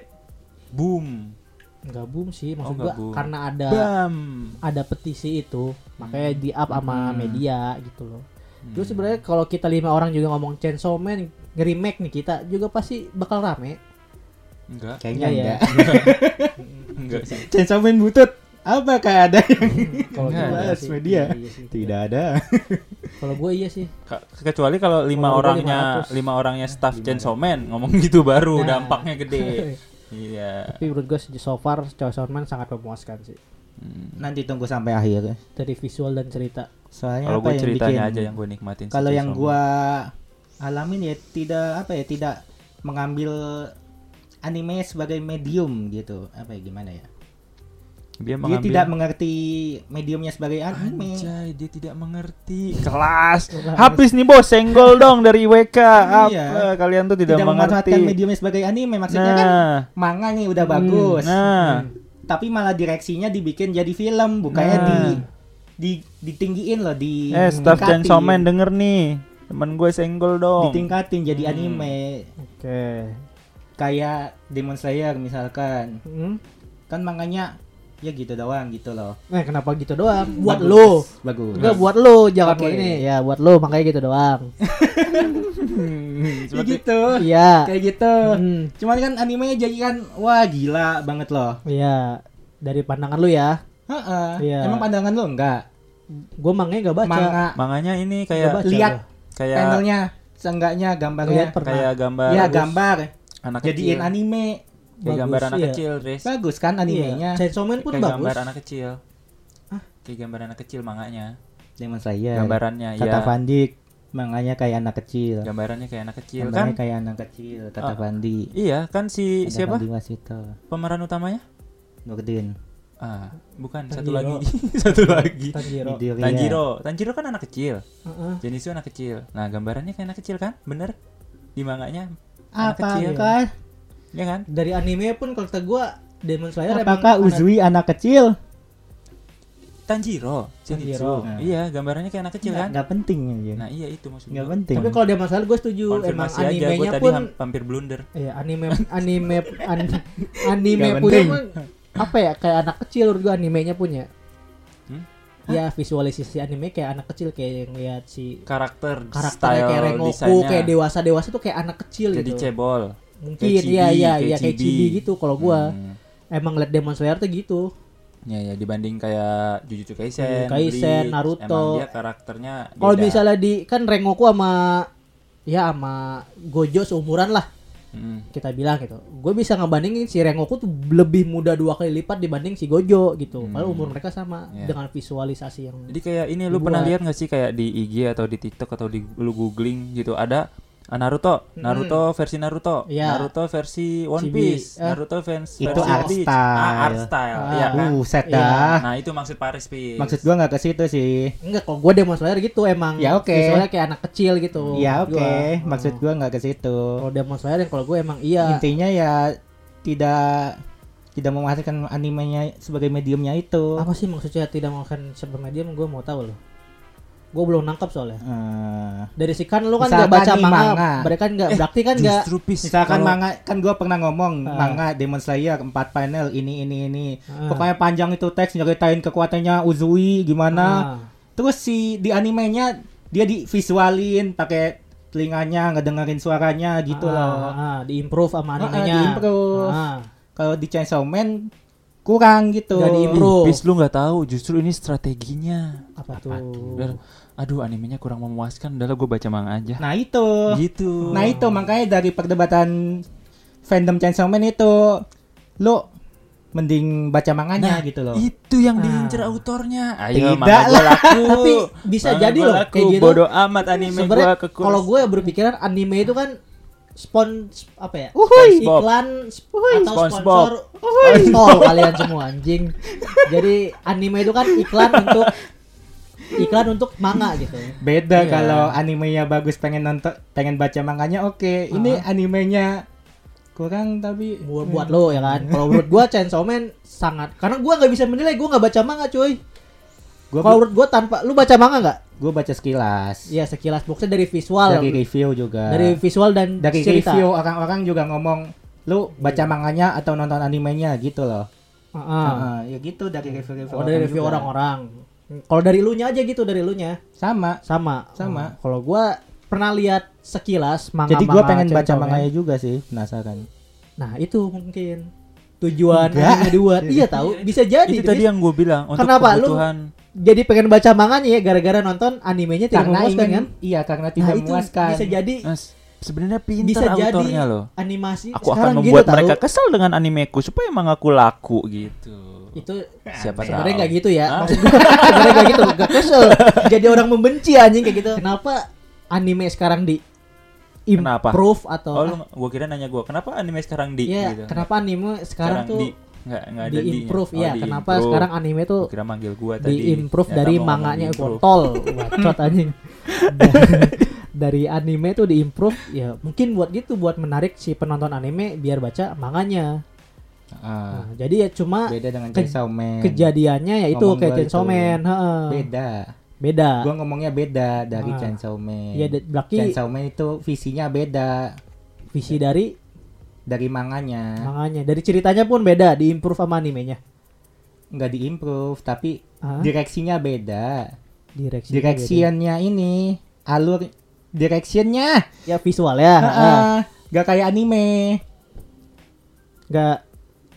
Speaker 2: boom.
Speaker 1: Enggak boom sih,
Speaker 2: Oh,
Speaker 1: maksud
Speaker 2: nggak
Speaker 1: gua
Speaker 2: boom.
Speaker 1: karena ada
Speaker 2: Bam.
Speaker 1: ada petisi itu, makanya di up sama
Speaker 2: Hmm.
Speaker 1: media gitu loh.
Speaker 2: Hmm.
Speaker 1: Terus sebenarnya kalau kita lima orang juga ngomong Chainsaw Man nge-remake nih kita juga pasti bakal rame.
Speaker 2: Enggak,
Speaker 3: Kayaknya
Speaker 1: Iya, ya.
Speaker 3: enggak.
Speaker 2: enggak sih.
Speaker 3: Chainsaw Man butut. Apakah ada yang
Speaker 1: Kalau
Speaker 2: Enggak
Speaker 1: gua
Speaker 2: ada.
Speaker 1: iya
Speaker 3: bahas
Speaker 1: sih.
Speaker 3: media?
Speaker 1: Iya, iya sih.
Speaker 3: Tidak ada.
Speaker 1: Kalau gue iya sih.
Speaker 2: Kecuali kalau lima
Speaker 1: Kalau gua
Speaker 2: orangnya
Speaker 1: 500.
Speaker 2: lima orangnya staff Chainsaw Man ngomong gitu baru
Speaker 1: Nah.
Speaker 2: dampaknya gede iya
Speaker 1: Tapi menurut gue so far Chainsaw Man sangat memuaskan sih.
Speaker 2: Hmm.
Speaker 3: Nanti tunggu sampai akhir.
Speaker 1: Dari visual dan cerita.
Speaker 3: Soalnya
Speaker 2: kalau
Speaker 3: apa
Speaker 2: gue
Speaker 3: yang
Speaker 2: ceritanya
Speaker 3: bikin
Speaker 2: aja yang gue nikmatin
Speaker 3: kalau yang gua alamin ya tidak apa ya tidak mengambil anime sebagai medium gitu. Apa ya gimana ya?
Speaker 2: Dia
Speaker 3: tidak mengerti mediumnya sebagai anime.
Speaker 2: Anjay, dia tidak mengerti. Kelas. Habis nih bos. Senggol dong dari WK apa
Speaker 3: Iya.
Speaker 2: kalian tuh tidak,
Speaker 3: tidak
Speaker 2: mengerti.
Speaker 3: mediumnya sebagai anime. Maksudnya kan
Speaker 2: nah.
Speaker 3: manga nih udah bagus.
Speaker 2: nah.
Speaker 3: Tapi malah direksinya dibikin jadi film bukannya
Speaker 2: Nah.
Speaker 3: di di ditinggiin loh di
Speaker 2: eh staff. Chainsaw Man denger nih. Temen gue senggol dong.
Speaker 3: Ditingkatin jadi
Speaker 2: Hmm.
Speaker 3: anime.
Speaker 1: Oke.
Speaker 3: Kayak Demon Slayer misalkan
Speaker 1: Hmm?
Speaker 3: kan manganya ya gitu doang gitu loh
Speaker 1: Eh kenapa gitu doang? Buat
Speaker 3: Bagus,
Speaker 1: lo.
Speaker 3: bagus
Speaker 1: Enggak buat lo, jangan buat ini. Ya buat lo makanya gitu doang.
Speaker 3: Ya gitu
Speaker 1: Iya.
Speaker 3: kayak gitu
Speaker 1: Hmm.
Speaker 3: cuman kan animenya jadi kan wah gila banget loh
Speaker 1: Iya. Dari pandangan lu ya.
Speaker 3: Heeh.
Speaker 1: Iya.
Speaker 3: emang pandangan lo enggak
Speaker 1: Gue manganya gak baca.
Speaker 3: manga
Speaker 2: manganya ini kayak
Speaker 3: lihat
Speaker 2: kayak
Speaker 3: panelnya seenggaknya gambarnya
Speaker 2: kayak gambar
Speaker 3: ya
Speaker 2: bagus.
Speaker 3: gambar
Speaker 2: anak
Speaker 3: jadiin
Speaker 2: kecil.
Speaker 3: anime.
Speaker 2: Kayak
Speaker 1: Bagus,
Speaker 2: gambar anak
Speaker 1: iya.
Speaker 2: kecil Riz.
Speaker 3: bagus kan animenya?
Speaker 1: Iya. Chainsaw Man pun
Speaker 2: kayak
Speaker 1: bagus.
Speaker 2: gambar anak kecil. Kayak gambar anak kecil manganya.
Speaker 3: Demon Slayer.
Speaker 2: Gambarannya
Speaker 3: kata
Speaker 2: ya
Speaker 3: Vandik manganya kayak anak kecil.
Speaker 2: Gambarannya kayak anak kecil
Speaker 3: gambarnya
Speaker 2: kan?
Speaker 3: kayak anak kecil kata
Speaker 2: Ah.
Speaker 3: Vandi
Speaker 2: iya kan si
Speaker 3: Kata
Speaker 2: siapa? Pemeran utamanya?
Speaker 3: Nurdin.
Speaker 2: Ah bukan
Speaker 1: Tanjiro.
Speaker 2: satu lagi. Satu lagi.
Speaker 1: Tanjiro.
Speaker 2: Tanjiro. Tanjiro. Kan anak kecil.
Speaker 1: Heeh.
Speaker 2: Zenitsu anak kecil. Nah gambarannya kayak anak kecil kan? Bener? Di manganya anak kecil.
Speaker 3: Apakah
Speaker 2: ya kan?
Speaker 1: Dari anime pun kalau kata gue Demon Slayer emang
Speaker 3: apakah
Speaker 1: anak-
Speaker 3: Uzui anak kecil?
Speaker 2: Tanjiro.
Speaker 1: Tanjiro.
Speaker 3: Nah.
Speaker 2: iya gambarannya kayak anak kecil kan?
Speaker 3: nggak penting aja
Speaker 2: nah iya itu maksud
Speaker 3: nggak
Speaker 2: gua.
Speaker 3: penting.
Speaker 1: Tapi kalau Demon Slayer gue setuju emang
Speaker 2: konfirmasi aja gue
Speaker 1: animenya
Speaker 2: tadi
Speaker 1: pun
Speaker 2: ham- hampir blunder.
Speaker 1: Iya, anime anime an- anime
Speaker 3: Nggak
Speaker 1: pun apa ya kayak anak kecil menurut gua animenya punya. Ya visualisasi anime kayak anak kecil kayak yang lihat si
Speaker 2: karakter
Speaker 1: karakternya
Speaker 2: style
Speaker 1: kayak Rengoku
Speaker 2: desainnya
Speaker 1: kayak dewasa dewasa tuh kayak anak kecil
Speaker 2: jadi
Speaker 1: gitu.
Speaker 2: cebol
Speaker 1: Mungkin
Speaker 2: kayak
Speaker 1: iya
Speaker 2: chibi,
Speaker 1: iya
Speaker 2: kayak
Speaker 1: iya kayak
Speaker 2: chibi.
Speaker 1: gitu kalau gua.
Speaker 2: Hmm.
Speaker 1: Emang liat Demon Slayer tuh gitu.
Speaker 2: Ya ya dibanding kayak Jujutsu
Speaker 1: Jujutsu
Speaker 2: Kaisen,
Speaker 1: Kaisen,
Speaker 2: Bleach,
Speaker 1: Naruto.
Speaker 2: emang dia karakternya
Speaker 1: Kalau misalnya di kan Rengoku sama ya sama Gojo seumuran lah
Speaker 2: Hmm.
Speaker 1: kita bilang gitu. Gue bisa ngebandingin si Rengoku tuh lebih muda dua kali lipat dibanding si Gojo gitu.
Speaker 2: Hmm.
Speaker 1: Padahal umur mereka sama
Speaker 2: Iya.
Speaker 1: dengan visualisasi yang
Speaker 2: Jadi kayak ini lu pernah lihat nggak sih kayak di IG atau di TikTok atau di lu googling gitu ada ah, Naruto, Naruto versi Naruto,
Speaker 1: Iya.
Speaker 2: Naruto versi One
Speaker 1: Chibi.
Speaker 2: Piece,
Speaker 1: Eh.
Speaker 2: Naruto fans
Speaker 3: Itu
Speaker 2: versi
Speaker 3: art style.
Speaker 2: Ah, art style.
Speaker 1: Ah.
Speaker 2: Iya kan?
Speaker 3: Buset
Speaker 1: Iya.
Speaker 3: dah.
Speaker 2: Nah, itu maksud Paris Peace.
Speaker 3: Maksud gua nggak ke situ sih.
Speaker 1: Enggak, kalau gue Demon Slayer gitu emang
Speaker 3: Ya, oke.
Speaker 1: visualnya kayak anak kecil gitu.
Speaker 3: Ya oke,
Speaker 1: gua.
Speaker 3: maksud
Speaker 1: Oh.
Speaker 3: gua nggak ke situ.
Speaker 1: Kalau Demon Slayer yang kalau gue emang iya.
Speaker 3: Intinya ya tidak tidak memasukkan animenya sebagai mediumnya itu.
Speaker 1: Apa sih maksudnya tidak makan sebagai medium? Gue mau tahu loh. Gue belum nangkap soalnya.
Speaker 3: Eh,
Speaker 1: Dari si kan lu kan nggak baca manga,
Speaker 3: manga.
Speaker 1: mereka nggak berarti kan nggak.
Speaker 3: Misalkan
Speaker 2: Kalau-
Speaker 3: manga kan gua pernah ngomong
Speaker 1: Ah.
Speaker 3: manga Demon Slayer 4 panel ini ini ini.
Speaker 1: Ah.
Speaker 3: Pokoknya panjang itu teks nyeritain kekuatannya Uzui gimana.
Speaker 1: Ah.
Speaker 3: Terus si di animenya dia di visualin pakai telinganya ngedengerin suaranya gitu
Speaker 1: Ah,
Speaker 3: loh.
Speaker 1: ah, di improve sama
Speaker 3: Ah,
Speaker 1: animenya.
Speaker 3: diimprove.
Speaker 1: Ah.
Speaker 3: Kalau di Chainsaw Man kurang gitu.
Speaker 2: Ih,
Speaker 1: diimprove.
Speaker 2: Peace lu nggak tahu, justru ini strateginya.
Speaker 1: Apa tuh?
Speaker 2: Biar- aduh animenya kurang memuaskan, udah gue baca manga aja.
Speaker 3: Nah itu.
Speaker 2: gitu.
Speaker 3: Nah itu makanya dari perdebatan fandom Chainsaw Man itu lo mending baca manganya
Speaker 2: Nah,
Speaker 3: gitu loh.
Speaker 2: Itu yang
Speaker 1: Ah.
Speaker 2: diincer autornya. Ayo
Speaker 3: Tidak
Speaker 2: gua laku.
Speaker 1: Tapi bisa
Speaker 2: Manga
Speaker 1: jadi loh,
Speaker 2: laku.
Speaker 1: kayak gitu.
Speaker 2: Bodoh amat anime
Speaker 1: Sebenarnya
Speaker 2: gua kekurs.
Speaker 1: kalau gue berpikiran anime itu kan spon apa ya?
Speaker 3: Uhuy.
Speaker 1: Iklan sp- atau
Speaker 2: SpongeBob.
Speaker 1: sponsor tol kalian semua anjing. Jadi anime itu kan iklan untuk iklan untuk manga gitu.
Speaker 3: Beda
Speaker 2: Iya.
Speaker 3: kalau animenya bagus pengen nonton pengen baca manganya oke. Ini animenya kurang tapi
Speaker 1: Buat buat lo ya kan. Kalau menurut gua Chainsaw Man sangat karena gua nggak bisa menilai gua nggak baca manga cuy.
Speaker 3: gua
Speaker 1: Kalau menurut gua tanpa lu baca manga nggak?
Speaker 3: gua baca sekilas.
Speaker 1: Iya sekilas boxnya dari visual
Speaker 3: Dari review juga.
Speaker 1: dari visual dan
Speaker 3: dari
Speaker 1: cerita.
Speaker 3: review orang-orang juga ngomong lu baca manganya atau nonton animenya gitu loh.
Speaker 1: Heeh.
Speaker 3: Heeh, ya gitu dari review-review
Speaker 1: Kalau dari review orang-orang. Kalau dari lu nya aja gitu dari lu nya.
Speaker 3: sama.
Speaker 1: Sama.
Speaker 3: Sama.
Speaker 1: Oh, Kalau gua pernah lihat sekilas manga
Speaker 3: Jadi gua pengen baca manganya juga sih, penasaran.
Speaker 1: Nah, itu mungkin. tujuan anime dibuat. Iya tahu, bisa jadi.
Speaker 2: itu tadi
Speaker 1: Tris.
Speaker 2: yang gue bilang untuk
Speaker 1: Kenapa? Lu
Speaker 2: kebutuhan
Speaker 1: jadi pengen baca manganya ya gara-gara nonton animenya tidak
Speaker 3: karena
Speaker 1: memuaskan
Speaker 3: ingin
Speaker 1: kan?
Speaker 3: iya karena
Speaker 1: Nah,
Speaker 3: tidak
Speaker 1: itu
Speaker 3: memuaskan
Speaker 1: bisa jadi
Speaker 2: Mas, sebenarnya
Speaker 1: bisa
Speaker 2: pintar
Speaker 1: jadi
Speaker 2: autornya loh.
Speaker 1: animasi
Speaker 2: aku akan
Speaker 1: sekarang
Speaker 2: membuat
Speaker 1: gitu,
Speaker 2: mereka
Speaker 1: tahu.
Speaker 2: kesal dengan animeku supaya emang aku laku gitu.
Speaker 1: Itu
Speaker 2: siapa tahu.
Speaker 1: sebenarnya nggak gitu ya. Maksud gue sebenarnya nggak gitu. Nggak kesel. Jadi orang membenci anjing kayak gitu. Kenapa anime sekarang di
Speaker 2: Kenapa?
Speaker 1: improve atau
Speaker 2: oh lu gua kira nanya gua kenapa anime sekarang di
Speaker 1: ya
Speaker 2: gitu?
Speaker 1: kenapa anime sekarang, tuh
Speaker 2: di nggak nggak ada
Speaker 1: di improve?
Speaker 2: Oh,
Speaker 1: ya
Speaker 2: di
Speaker 1: kenapa
Speaker 2: improve.
Speaker 1: sekarang anime tuh
Speaker 2: Gua kira manggil gua tadi.
Speaker 1: di improve dari manganya kontol bacot anjing dari anime tuh di improve ya mungkin buat gitu buat menarik si penonton anime biar baca manganya.
Speaker 3: Ah,
Speaker 1: Nah, jadi ya cuma
Speaker 3: beda dengan
Speaker 1: ke-
Speaker 3: Chainsaw Man.
Speaker 1: kejadiannya ya itu
Speaker 3: Ngomong
Speaker 1: kayak Chainsaw
Speaker 3: itu.
Speaker 1: Man
Speaker 3: beda.
Speaker 1: Beda.
Speaker 3: Gua ngomongnya beda dari
Speaker 1: Ah.
Speaker 3: Chainsaw Man.
Speaker 1: Ya berarti
Speaker 3: Chainsaw Man itu visinya beda.
Speaker 1: Visi dari?
Speaker 3: Dari manganya.
Speaker 1: Manganya. Dari ceritanya pun beda di improve sama animenya?
Speaker 3: Nggak diimprove tapi
Speaker 1: Hah?
Speaker 3: direksinya beda.
Speaker 1: Direksi
Speaker 3: directionnya ini alur directionnya.
Speaker 1: Ya visual ya. Heeh.
Speaker 3: Ah, nggak kayak anime.
Speaker 1: Nggak.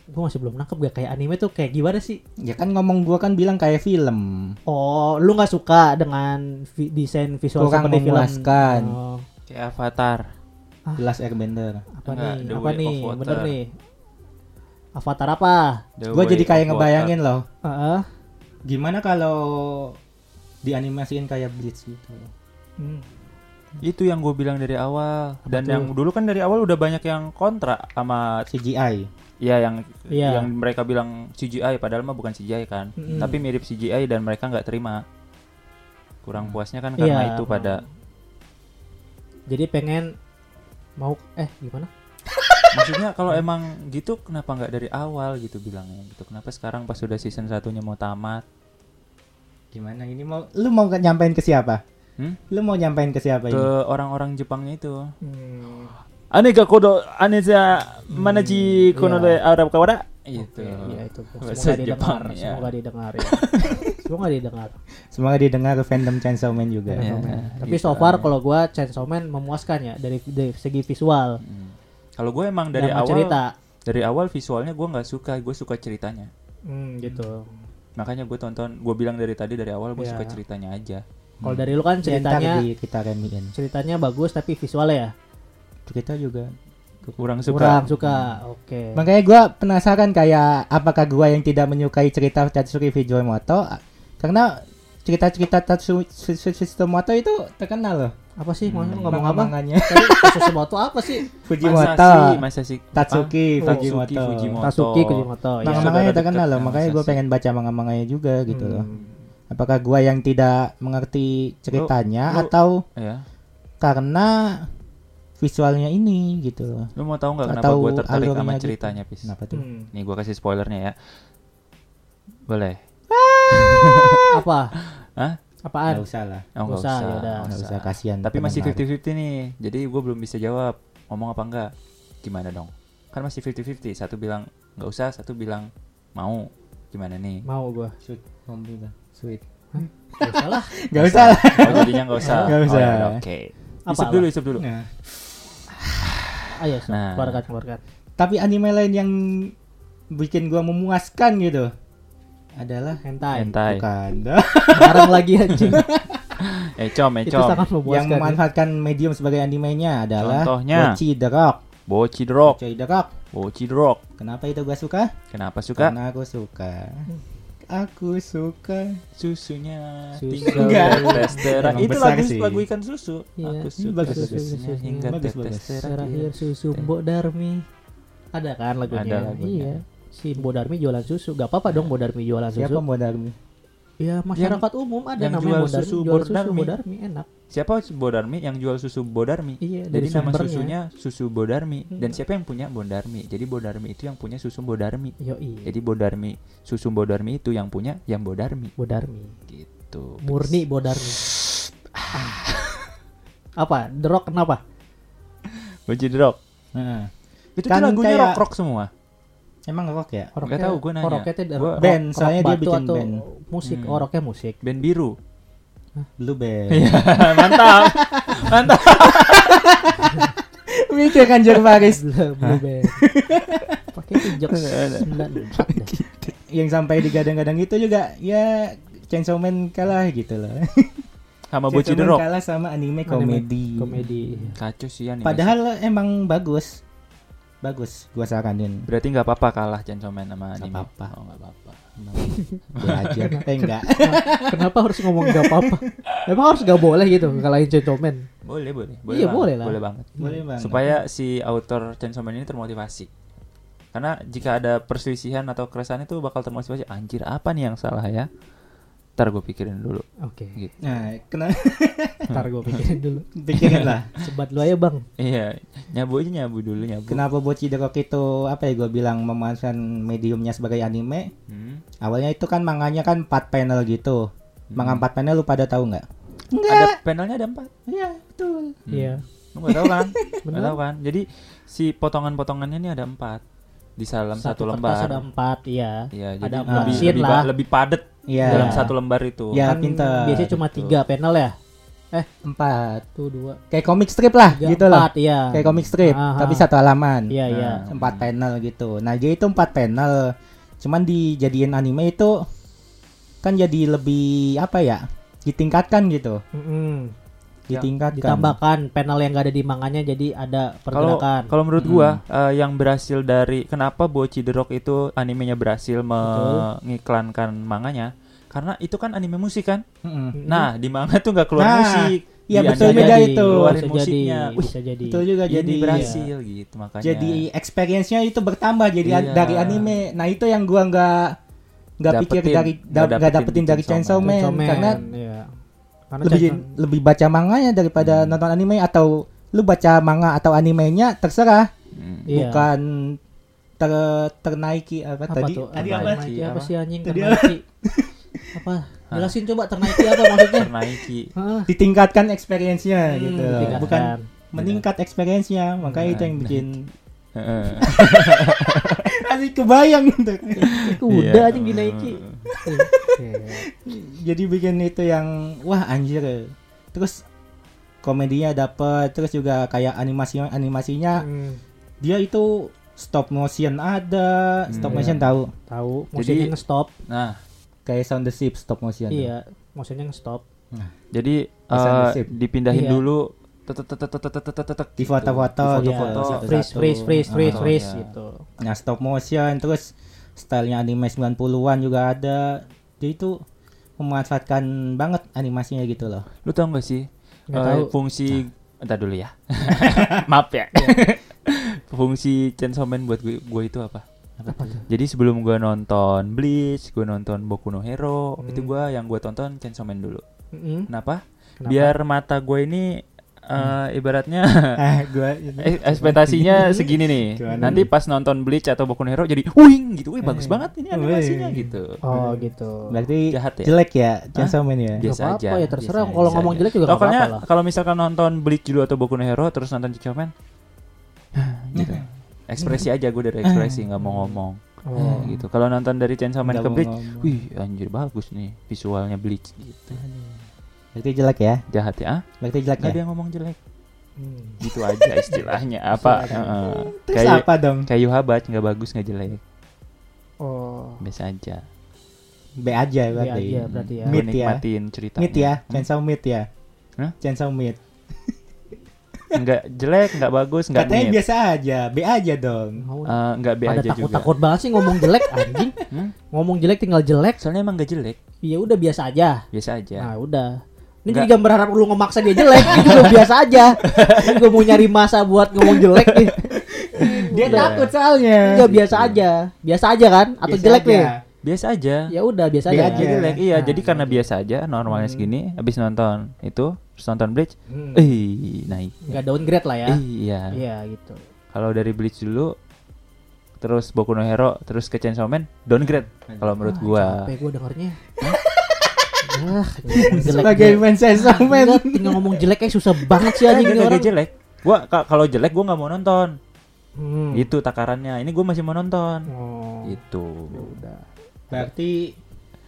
Speaker 1: Gua masih belum nangkep gak kayak anime tuh kayak gimana sih?
Speaker 3: Ya kan ngomong gua kan bilang kayak film.
Speaker 1: Oh lu nggak suka dengan vi- desain visual
Speaker 3: Kurang
Speaker 1: seperti film?
Speaker 3: memuaskan.
Speaker 1: Oh,
Speaker 2: kayak Avatar.
Speaker 1: Ah.
Speaker 3: Last Airbender.
Speaker 1: Apa
Speaker 2: Enggak,
Speaker 1: nih?
Speaker 2: The
Speaker 1: apa nih? bener nih. Avatar apa?
Speaker 2: Way
Speaker 3: jadi kayak
Speaker 2: of Water.
Speaker 3: ngebayangin loh.
Speaker 1: Heeh.
Speaker 3: gimana kalau dianimasiin kayak Bleach gitu?
Speaker 1: Hmm.
Speaker 2: Itu yang gue bilang dari awal. Dan
Speaker 1: tuh?
Speaker 2: yang dulu kan dari awal udah banyak yang kontra sama
Speaker 3: CGI
Speaker 2: ya yang
Speaker 1: Iya.
Speaker 2: yang mereka bilang CGI padahal mah bukan CGI kan.
Speaker 1: Mm-mm.
Speaker 2: tapi mirip CGI dan mereka nggak terima. Kurang puasnya kan karena
Speaker 1: Iya.
Speaker 2: itu pada
Speaker 1: jadi pengen mau eh gimana?
Speaker 2: Maksudnya kalau emang gitu kenapa nggak dari awal gitu bilangnya gitu? Kenapa sekarang pas sudah season satunya mau tamat?
Speaker 3: Gimana? Ini mau lu mau nyampein ke siapa
Speaker 2: Hmm?
Speaker 3: lu mau nyampein ke siapa
Speaker 2: ke
Speaker 3: ini
Speaker 2: orang-orang Jepangnya itu
Speaker 1: Hmm.
Speaker 2: Ane ga kodo ane za manaji kono
Speaker 3: iya.
Speaker 2: de Arab kawada itu
Speaker 1: Iya itu
Speaker 2: Bahasa
Speaker 1: semoga didengar,
Speaker 2: ya.
Speaker 1: semoga didengar ya. semoga didengar.
Speaker 3: semoga didengar fandom Chainsaw Man juga
Speaker 2: Iya.
Speaker 1: Tapi
Speaker 2: gitu.
Speaker 1: so far kalau gua Chainsaw Man memuaskan ya dari, dari segi visual
Speaker 2: Hmm. kalau gue emang dari
Speaker 1: dan
Speaker 2: awal
Speaker 1: cerita.
Speaker 2: dari awal visualnya gue nggak suka gue suka ceritanya
Speaker 1: Hmm, gitu.
Speaker 2: makanya gue tonton gue bilang dari tadi dari awal gue
Speaker 1: Iya.
Speaker 2: suka ceritanya aja
Speaker 1: Kalau dari lu kan
Speaker 3: Ya,
Speaker 1: ceritanya
Speaker 3: di kita remiin
Speaker 1: ceritanya bagus tapi visualnya ya
Speaker 3: cerita juga
Speaker 2: kurang suka
Speaker 1: kurang suka. Oke.
Speaker 3: makanya gua penasaran kayak apakah gua yang tidak menyukai cerita Tatsuki Fujimoto karena cerita-cerita Tatsuki Fujimoto itu terkenal loh
Speaker 1: Apa sih? Mau
Speaker 2: Hmm.
Speaker 1: ngomong apa?
Speaker 3: Manga-manganya
Speaker 1: Tadi sesuatu apa sih?
Speaker 3: Fujimoto
Speaker 2: Masashi
Speaker 3: Tatsuki
Speaker 2: Ah,
Speaker 3: Fujimoto.
Speaker 2: Tatsuki Fujimoto
Speaker 1: Tasuki Kujimoto. Ya.
Speaker 3: manga-manganya terkenal loh makanya gua pengen baca manga-manganya juga gitu loh
Speaker 1: Hmm.
Speaker 3: Apakah gua yang tidak mengerti ceritanya
Speaker 2: lu-
Speaker 3: atau
Speaker 2: ya
Speaker 3: karena visualnya ini gitu loh
Speaker 2: lu mau tahu nggak kenapa
Speaker 3: Atau
Speaker 2: gue tertarik sama
Speaker 3: alurnya gitu.
Speaker 2: ceritanya pis
Speaker 3: kenapa tuh
Speaker 1: Hmm.
Speaker 2: nih gue kasih spoilernya ya boleh
Speaker 1: Apa?
Speaker 2: Hah?
Speaker 1: Apaan?
Speaker 3: nggak usah lah
Speaker 2: Oh,
Speaker 1: usah,
Speaker 2: usah,
Speaker 1: yaudah.
Speaker 2: nggak usah.
Speaker 3: usah kasihan
Speaker 2: Tapi masih
Speaker 3: pendengar.
Speaker 2: 50-50 nih. Jadi gue belum bisa jawab ngomong apa enggak. Gimana dong? Kan masih 50-50. Satu bilang nggak usah, satu bilang mau. Gimana nih?
Speaker 1: Mau gua.
Speaker 3: Mombi sweet
Speaker 1: Gak usah lah.
Speaker 3: nggak usah lah
Speaker 2: Oh, jadinya nggak usah. Oh,
Speaker 3: usah.
Speaker 2: ya udah, Oke.
Speaker 1: Apa,
Speaker 2: Isep dulu, isep dulu.
Speaker 3: Nah,
Speaker 1: Ayo, so,
Speaker 2: Nah.
Speaker 1: keluarkan, keluarkan.
Speaker 3: tapi anime lain yang bikin gua memuaskan gitu adalah
Speaker 1: Hentai.
Speaker 2: Hentai.
Speaker 3: bukan
Speaker 1: Bareng lagi anjing.
Speaker 2: Eh, com, eh,
Speaker 1: Itu
Speaker 3: yang
Speaker 1: ya.
Speaker 3: memanfaatkan medium sebagai animenya adalah
Speaker 2: Contohnya?
Speaker 3: Bochi the Rock.
Speaker 2: Boci drop,
Speaker 3: Bochi the Rock.
Speaker 2: boci drop.
Speaker 3: Kenapa itu gua suka?
Speaker 2: Kenapa suka?
Speaker 3: Karena aku suka. Aku suka.
Speaker 2: Susunya
Speaker 1: Susu.
Speaker 2: tinggal testera. Itu lagu
Speaker 3: sih.
Speaker 2: lagu ikan susu.
Speaker 1: Iya.
Speaker 2: Aku suka
Speaker 3: bagus,
Speaker 2: susunya
Speaker 1: bagus.
Speaker 2: hingga
Speaker 3: Bagus, bagus.
Speaker 1: Terakhir susu Mbok Darmi. Ada kan lagunya?
Speaker 2: Ada lagunya.
Speaker 1: Iya. Si Mbok Darmi jualan susu. Gak apa-apa dong Mbok Darmi jualan susu.
Speaker 3: Siapa Mbak Darmi?
Speaker 1: Ya masyarakat umum ada
Speaker 2: yang
Speaker 1: namanya
Speaker 2: jual
Speaker 1: Mbok Darmi.
Speaker 2: susu
Speaker 1: jual susu
Speaker 2: Bodarmi.
Speaker 1: Mbok Darmi enak.
Speaker 2: Siapa Bodarmi yang jual susu Bodarmi?
Speaker 1: Iya,
Speaker 2: Jadi nama
Speaker 1: sumbernya.
Speaker 2: susunya susu Bodarmi. Dan
Speaker 1: Hmm.
Speaker 2: siapa yang punya Bodarmi? Jadi Bodarmi itu yang punya susu Bodarmi.
Speaker 1: Yo iya.
Speaker 2: Jadi Bodarmi, susu Bodarmi itu yang punya yang Bodarmi.
Speaker 1: Bodarmi.
Speaker 2: Gitu.
Speaker 1: Murni Bodarmi. apa? The Rock kenapa?
Speaker 2: Boji Rock.
Speaker 3: Heeh.
Speaker 2: Itu
Speaker 3: Kan
Speaker 2: lagunya
Speaker 3: kayak-
Speaker 2: rock rock semua.
Speaker 3: Emang rock ya?
Speaker 2: Nggak tahu, gua nanya.
Speaker 1: Oh, rocknya teh
Speaker 2: Gua-
Speaker 1: rock-
Speaker 3: Band,
Speaker 1: rock
Speaker 3: soalnya dia bikin
Speaker 1: atau
Speaker 3: band.
Speaker 1: Musik,
Speaker 2: Hmm.
Speaker 1: rocknya musik.
Speaker 2: Band biru.
Speaker 3: Blue Band.
Speaker 2: Mantap. Mantap.
Speaker 3: Mikir kan Jer Paris.
Speaker 1: Blue, Blue Band. Pakai jokes 94 deh.
Speaker 3: yang sampai digadang-gadang itu juga ya Chainsaw Man kalah gitu loh.
Speaker 2: Sama Boci
Speaker 3: Chainsaw
Speaker 2: The
Speaker 3: Man
Speaker 2: Rock.
Speaker 3: kalah sama anime
Speaker 1: Anime
Speaker 3: komedi.
Speaker 1: Komedi.
Speaker 2: Kacau sih animasi.
Speaker 3: Padahal emang bagus. Bagus, gua saranin.
Speaker 2: Berarti nggak apa-apa kalah Chainsaw Man sama
Speaker 3: Nggak
Speaker 2: anime.
Speaker 3: apa-apa.
Speaker 2: Oh, nggak apa-apa.
Speaker 3: Belajar. eh enggak.
Speaker 1: Kenapa harus ngomong gak apa-apa? Emang harus gak boleh gitu ngalahin Chainsaw Man?
Speaker 2: Boleh, boleh.
Speaker 1: Iya,
Speaker 2: banget,
Speaker 1: boleh lah.
Speaker 2: Boleh banget.
Speaker 3: Boleh banget.
Speaker 2: Supaya si author Chainsaw Man ini termotivasi. Karena jika ada perselisihan atau keresahan itu bakal termotivasi. Anjir, apa nih yang salah ya? Ntar gue pikirin dulu.
Speaker 1: Oke.
Speaker 2: Gitu.
Speaker 3: Nah, kenapa
Speaker 1: Ntar gue pikirin dulu.
Speaker 3: pikirin lah.
Speaker 1: Sebat lu aja bang.
Speaker 2: Iya, nyabu aja nyabu dulu nyabu.
Speaker 3: Kenapa Bochi The Rock itu apa ya gue bilang memanfaatkan mediumnya sebagai anime?
Speaker 2: Hmm.
Speaker 3: Awalnya itu kan manganya kan 4 panel gitu. Manga 4 panel lu pada tahu nggak?
Speaker 2: Ada panelnya ada empat.
Speaker 3: Iya, betul.
Speaker 2: Hmm.
Speaker 1: Iya.
Speaker 2: Lu nggak tahu kan?
Speaker 1: Bener.
Speaker 2: tahu kan? Jadi si potongan-potongannya ini ada empat di dalam satu,
Speaker 1: kertas
Speaker 2: lembar.
Speaker 1: ada empat, iya.
Speaker 2: Iya,
Speaker 1: Ada
Speaker 2: jadi
Speaker 1: empat
Speaker 2: lebih
Speaker 1: scene
Speaker 2: lebih,
Speaker 1: lah.
Speaker 2: lebih padat
Speaker 3: Iya.
Speaker 2: dalam satu lembar itu.
Speaker 3: Ya,
Speaker 1: kan
Speaker 3: pinter.
Speaker 1: biasanya cuma
Speaker 2: Gitu.
Speaker 1: tiga panel ya.
Speaker 3: Empat.
Speaker 1: Tuh dua.
Speaker 3: Kayak komik strip lah
Speaker 1: Tiga,
Speaker 3: gitu loh.
Speaker 1: empat, iya.
Speaker 3: Kayak komik strip,
Speaker 1: Aha.
Speaker 3: tapi satu halaman.
Speaker 1: Iya iya.
Speaker 2: Nah.
Speaker 3: Empat panel gitu. Nah, dia itu empat panel. Cuman dijadiin anime itu kan jadi lebih apa ya? Ditingkatkan gitu.
Speaker 1: Mm-mm.
Speaker 3: Ditingkatkan.
Speaker 1: Ditambahkan panel yang gak ada di manganya jadi ada
Speaker 2: Kalau
Speaker 1: pergerakan.
Speaker 2: kalau menurut
Speaker 3: Hmm.
Speaker 2: gua eh, yang berhasil dari kenapa Bochi The Rock itu animenya berhasil mengiklankan manganya karena itu kan anime musik kan.
Speaker 3: Mm-mm.
Speaker 2: Nah, di manga tuh nggak keluar
Speaker 3: Nah,
Speaker 2: musik.
Speaker 3: iya, betul juga
Speaker 1: jadi,
Speaker 3: itu.
Speaker 2: Keluarin
Speaker 1: bisa
Speaker 2: musiknya.
Speaker 1: jadi,
Speaker 2: Wih,
Speaker 1: bisa jadi.
Speaker 3: Betul juga
Speaker 2: jadi
Speaker 3: jadi
Speaker 2: berhasil gitu makanya.
Speaker 3: Jadi experience-nya itu bertambah jadi
Speaker 2: Iya.
Speaker 3: dari anime. Nah, itu yang gua nggak nggak pikir dari
Speaker 2: Nggak
Speaker 3: da- nggak
Speaker 2: dapetin
Speaker 3: dapetin dari
Speaker 2: Chainsaw
Speaker 3: Man,
Speaker 1: Chainsaw Man,
Speaker 3: karena
Speaker 1: iya. Karena
Speaker 3: lebih lebih baca manganya daripada
Speaker 2: Hmm.
Speaker 3: nonton anime atau lu baca manga atau animenya terserah
Speaker 2: Hmm.
Speaker 1: Iya.
Speaker 3: bukan ter ternaiki apa,
Speaker 1: apa
Speaker 3: tadi
Speaker 1: tuh?
Speaker 3: tadi
Speaker 1: apa? Ternaiki apa
Speaker 2: Apa?
Speaker 1: sih anjing
Speaker 3: Tadi
Speaker 1: ternaiki? apa? Jelasin coba ternaiki apa maksudnya?
Speaker 2: Ternaiki.
Speaker 3: Ditingkatkan experience-nya
Speaker 1: Hmm,
Speaker 3: gitu
Speaker 1: ditingkatkan.
Speaker 3: bukan meningkat experience-nya makanya itu yang
Speaker 2: Nah,
Speaker 3: bikin
Speaker 2: Heeh.
Speaker 3: asik kebayang gitu
Speaker 1: Kuda
Speaker 2: Iya.
Speaker 1: anjing dinaiki
Speaker 3: jadi bikin itu yang wah anjir terus komedinya dapet terus juga kayak animasi animasinya
Speaker 1: hmm.
Speaker 3: dia itu stop motion ada stop
Speaker 2: hmm,
Speaker 3: motion yeah. tahu
Speaker 1: tahu
Speaker 2: jadi,
Speaker 1: stop
Speaker 2: nah
Speaker 3: kayak sound the ship stop motion
Speaker 1: iya motionnya
Speaker 2: stop
Speaker 3: nah.
Speaker 2: jadi
Speaker 3: uh,
Speaker 2: dipindahin
Speaker 1: iya.
Speaker 2: dulu
Speaker 3: di foto-foto
Speaker 2: foto-foto
Speaker 1: freeze freeze freeze freeze freeze gitu
Speaker 3: nah stop motion terus stylenya anime 90-an juga ada jadi itu memanfaatkan banget animasinya gitu loh
Speaker 2: Lu tau gak sih
Speaker 1: Nggak
Speaker 2: eh,
Speaker 1: tahu.
Speaker 2: fungsi Entar dulu ya. Maaf ya. fungsi Chainsaw Man buat gue, gue itu apa?
Speaker 1: Apa tuh?
Speaker 2: Jadi sebelum gue nonton Bleach, gue nonton Boku no Hero,
Speaker 1: Hmm.
Speaker 2: itu gue yang gue tonton Chainsaw Man dulu.
Speaker 1: Mm-mm.
Speaker 2: Kenapa?
Speaker 1: Kenapa?
Speaker 2: Biar mata gue ini eh, ibaratnya
Speaker 3: ah gua
Speaker 2: eh, ekspektasinya segini nih.
Speaker 3: Gimana
Speaker 2: Nanti pas nonton Bleach atau Boku no Hero jadi wing gitu. Wih bagus
Speaker 3: Eh.
Speaker 2: banget ini animasinya
Speaker 3: Wih.
Speaker 2: gitu.
Speaker 1: Oh gitu.
Speaker 3: berarti
Speaker 2: Jahat ya?
Speaker 3: jelek ya Chainsaw Man ya
Speaker 2: Biasa
Speaker 1: apa-apa
Speaker 2: aja,
Speaker 1: ya terserah. Kalau
Speaker 2: aja.
Speaker 1: ngomong jelek juga nggak
Speaker 2: Pokoknya
Speaker 1: apa-apa lah.
Speaker 2: kalau misalkan nonton Bleach dulu atau Boku no Hero terus nonton Chainsaw Man gitu. Ekspresi aja gue dari ekspresi nggak mau ngomong
Speaker 1: Oh.
Speaker 2: gitu. Kalau nonton dari Chainsaw Man ke Bleach,
Speaker 3: ngomong.
Speaker 2: wih anjir bagus nih visualnya Bleach gitu.
Speaker 3: Berarti jelek ya
Speaker 2: Jahat ya?
Speaker 3: Berarti jelek
Speaker 2: Nggak
Speaker 3: ya
Speaker 2: ada yang ngomong jelek.
Speaker 1: Hmm.
Speaker 2: Gitu aja istilahnya apa? Heeh.
Speaker 3: terus
Speaker 2: Kayak
Speaker 3: apa dong
Speaker 2: kayak Yuhabat nggak bagus nggak jelek,
Speaker 1: Oh.
Speaker 2: biasa aja.
Speaker 3: B aja
Speaker 1: Iya
Speaker 3: berarti
Speaker 1: aja berarti ya.
Speaker 2: Gue
Speaker 3: ya.
Speaker 2: ceritanya.
Speaker 3: Mid ya
Speaker 2: Hmm?
Speaker 3: Chainsaw Mid ya
Speaker 2: Hah?
Speaker 3: Chainsaw Mid
Speaker 2: Nggak jelek, nggak bagus, nggak
Speaker 3: katanya
Speaker 2: mid.
Speaker 3: biasa aja B aja dong
Speaker 2: Eh, nggak B
Speaker 1: Pada
Speaker 2: aja juga.
Speaker 1: takut-takut banget sih ngomong jelek anjing.
Speaker 2: Hmm?
Speaker 1: Ngomong jelek tinggal jelek.
Speaker 2: Soalnya emang nggak jelek,
Speaker 1: Ya udah biasa aja.
Speaker 2: biasa aja.
Speaker 1: Nah, udah. Ini juga berharap lu ngemaksa dia jelek, ini juga biasa aja. Ini gue mau nyari masa buat ngomong jelek nih.
Speaker 3: dia
Speaker 2: Udah.
Speaker 3: takut soalnya
Speaker 1: Enggak biasa aja. Biasa aja kan? Atau
Speaker 3: Biasa
Speaker 1: jelek
Speaker 3: aja.
Speaker 1: nih?
Speaker 2: Biasa aja.
Speaker 1: Ya udah biasa
Speaker 3: Biasa
Speaker 1: aja.
Speaker 3: aja.
Speaker 2: Jelek, iya.
Speaker 1: Nah,
Speaker 2: jadi karena
Speaker 1: iya.
Speaker 2: biasa aja, normalnya
Speaker 1: Hmm.
Speaker 2: segini. Habis nonton itu, terus nonton Bleach,
Speaker 1: Hmm.
Speaker 2: eh naik.
Speaker 1: Enggak downgrade lah ya.
Speaker 2: Iya.
Speaker 1: Iya gitu.
Speaker 2: Kalau dari Bleach dulu, terus Boku no Hero, terus ke Chainsaw Man, downgrade. Kalau menurut
Speaker 1: Ah,
Speaker 2: gua.
Speaker 1: Capek gua dengernya. Ah, ngomong jelek
Speaker 3: sebagai fans Man
Speaker 1: Enggak, tinggal ngomong jelek kayak susah banget sih anjing
Speaker 2: Enggak,
Speaker 1: ini orang.
Speaker 2: jelek. Gua ka- kalau jelek gua nggak mau nonton.
Speaker 1: Hmm.
Speaker 2: Itu takarannya. Ini gua masih mau nonton.
Speaker 1: Oh.
Speaker 2: Itu.
Speaker 1: Ya udah.
Speaker 3: berarti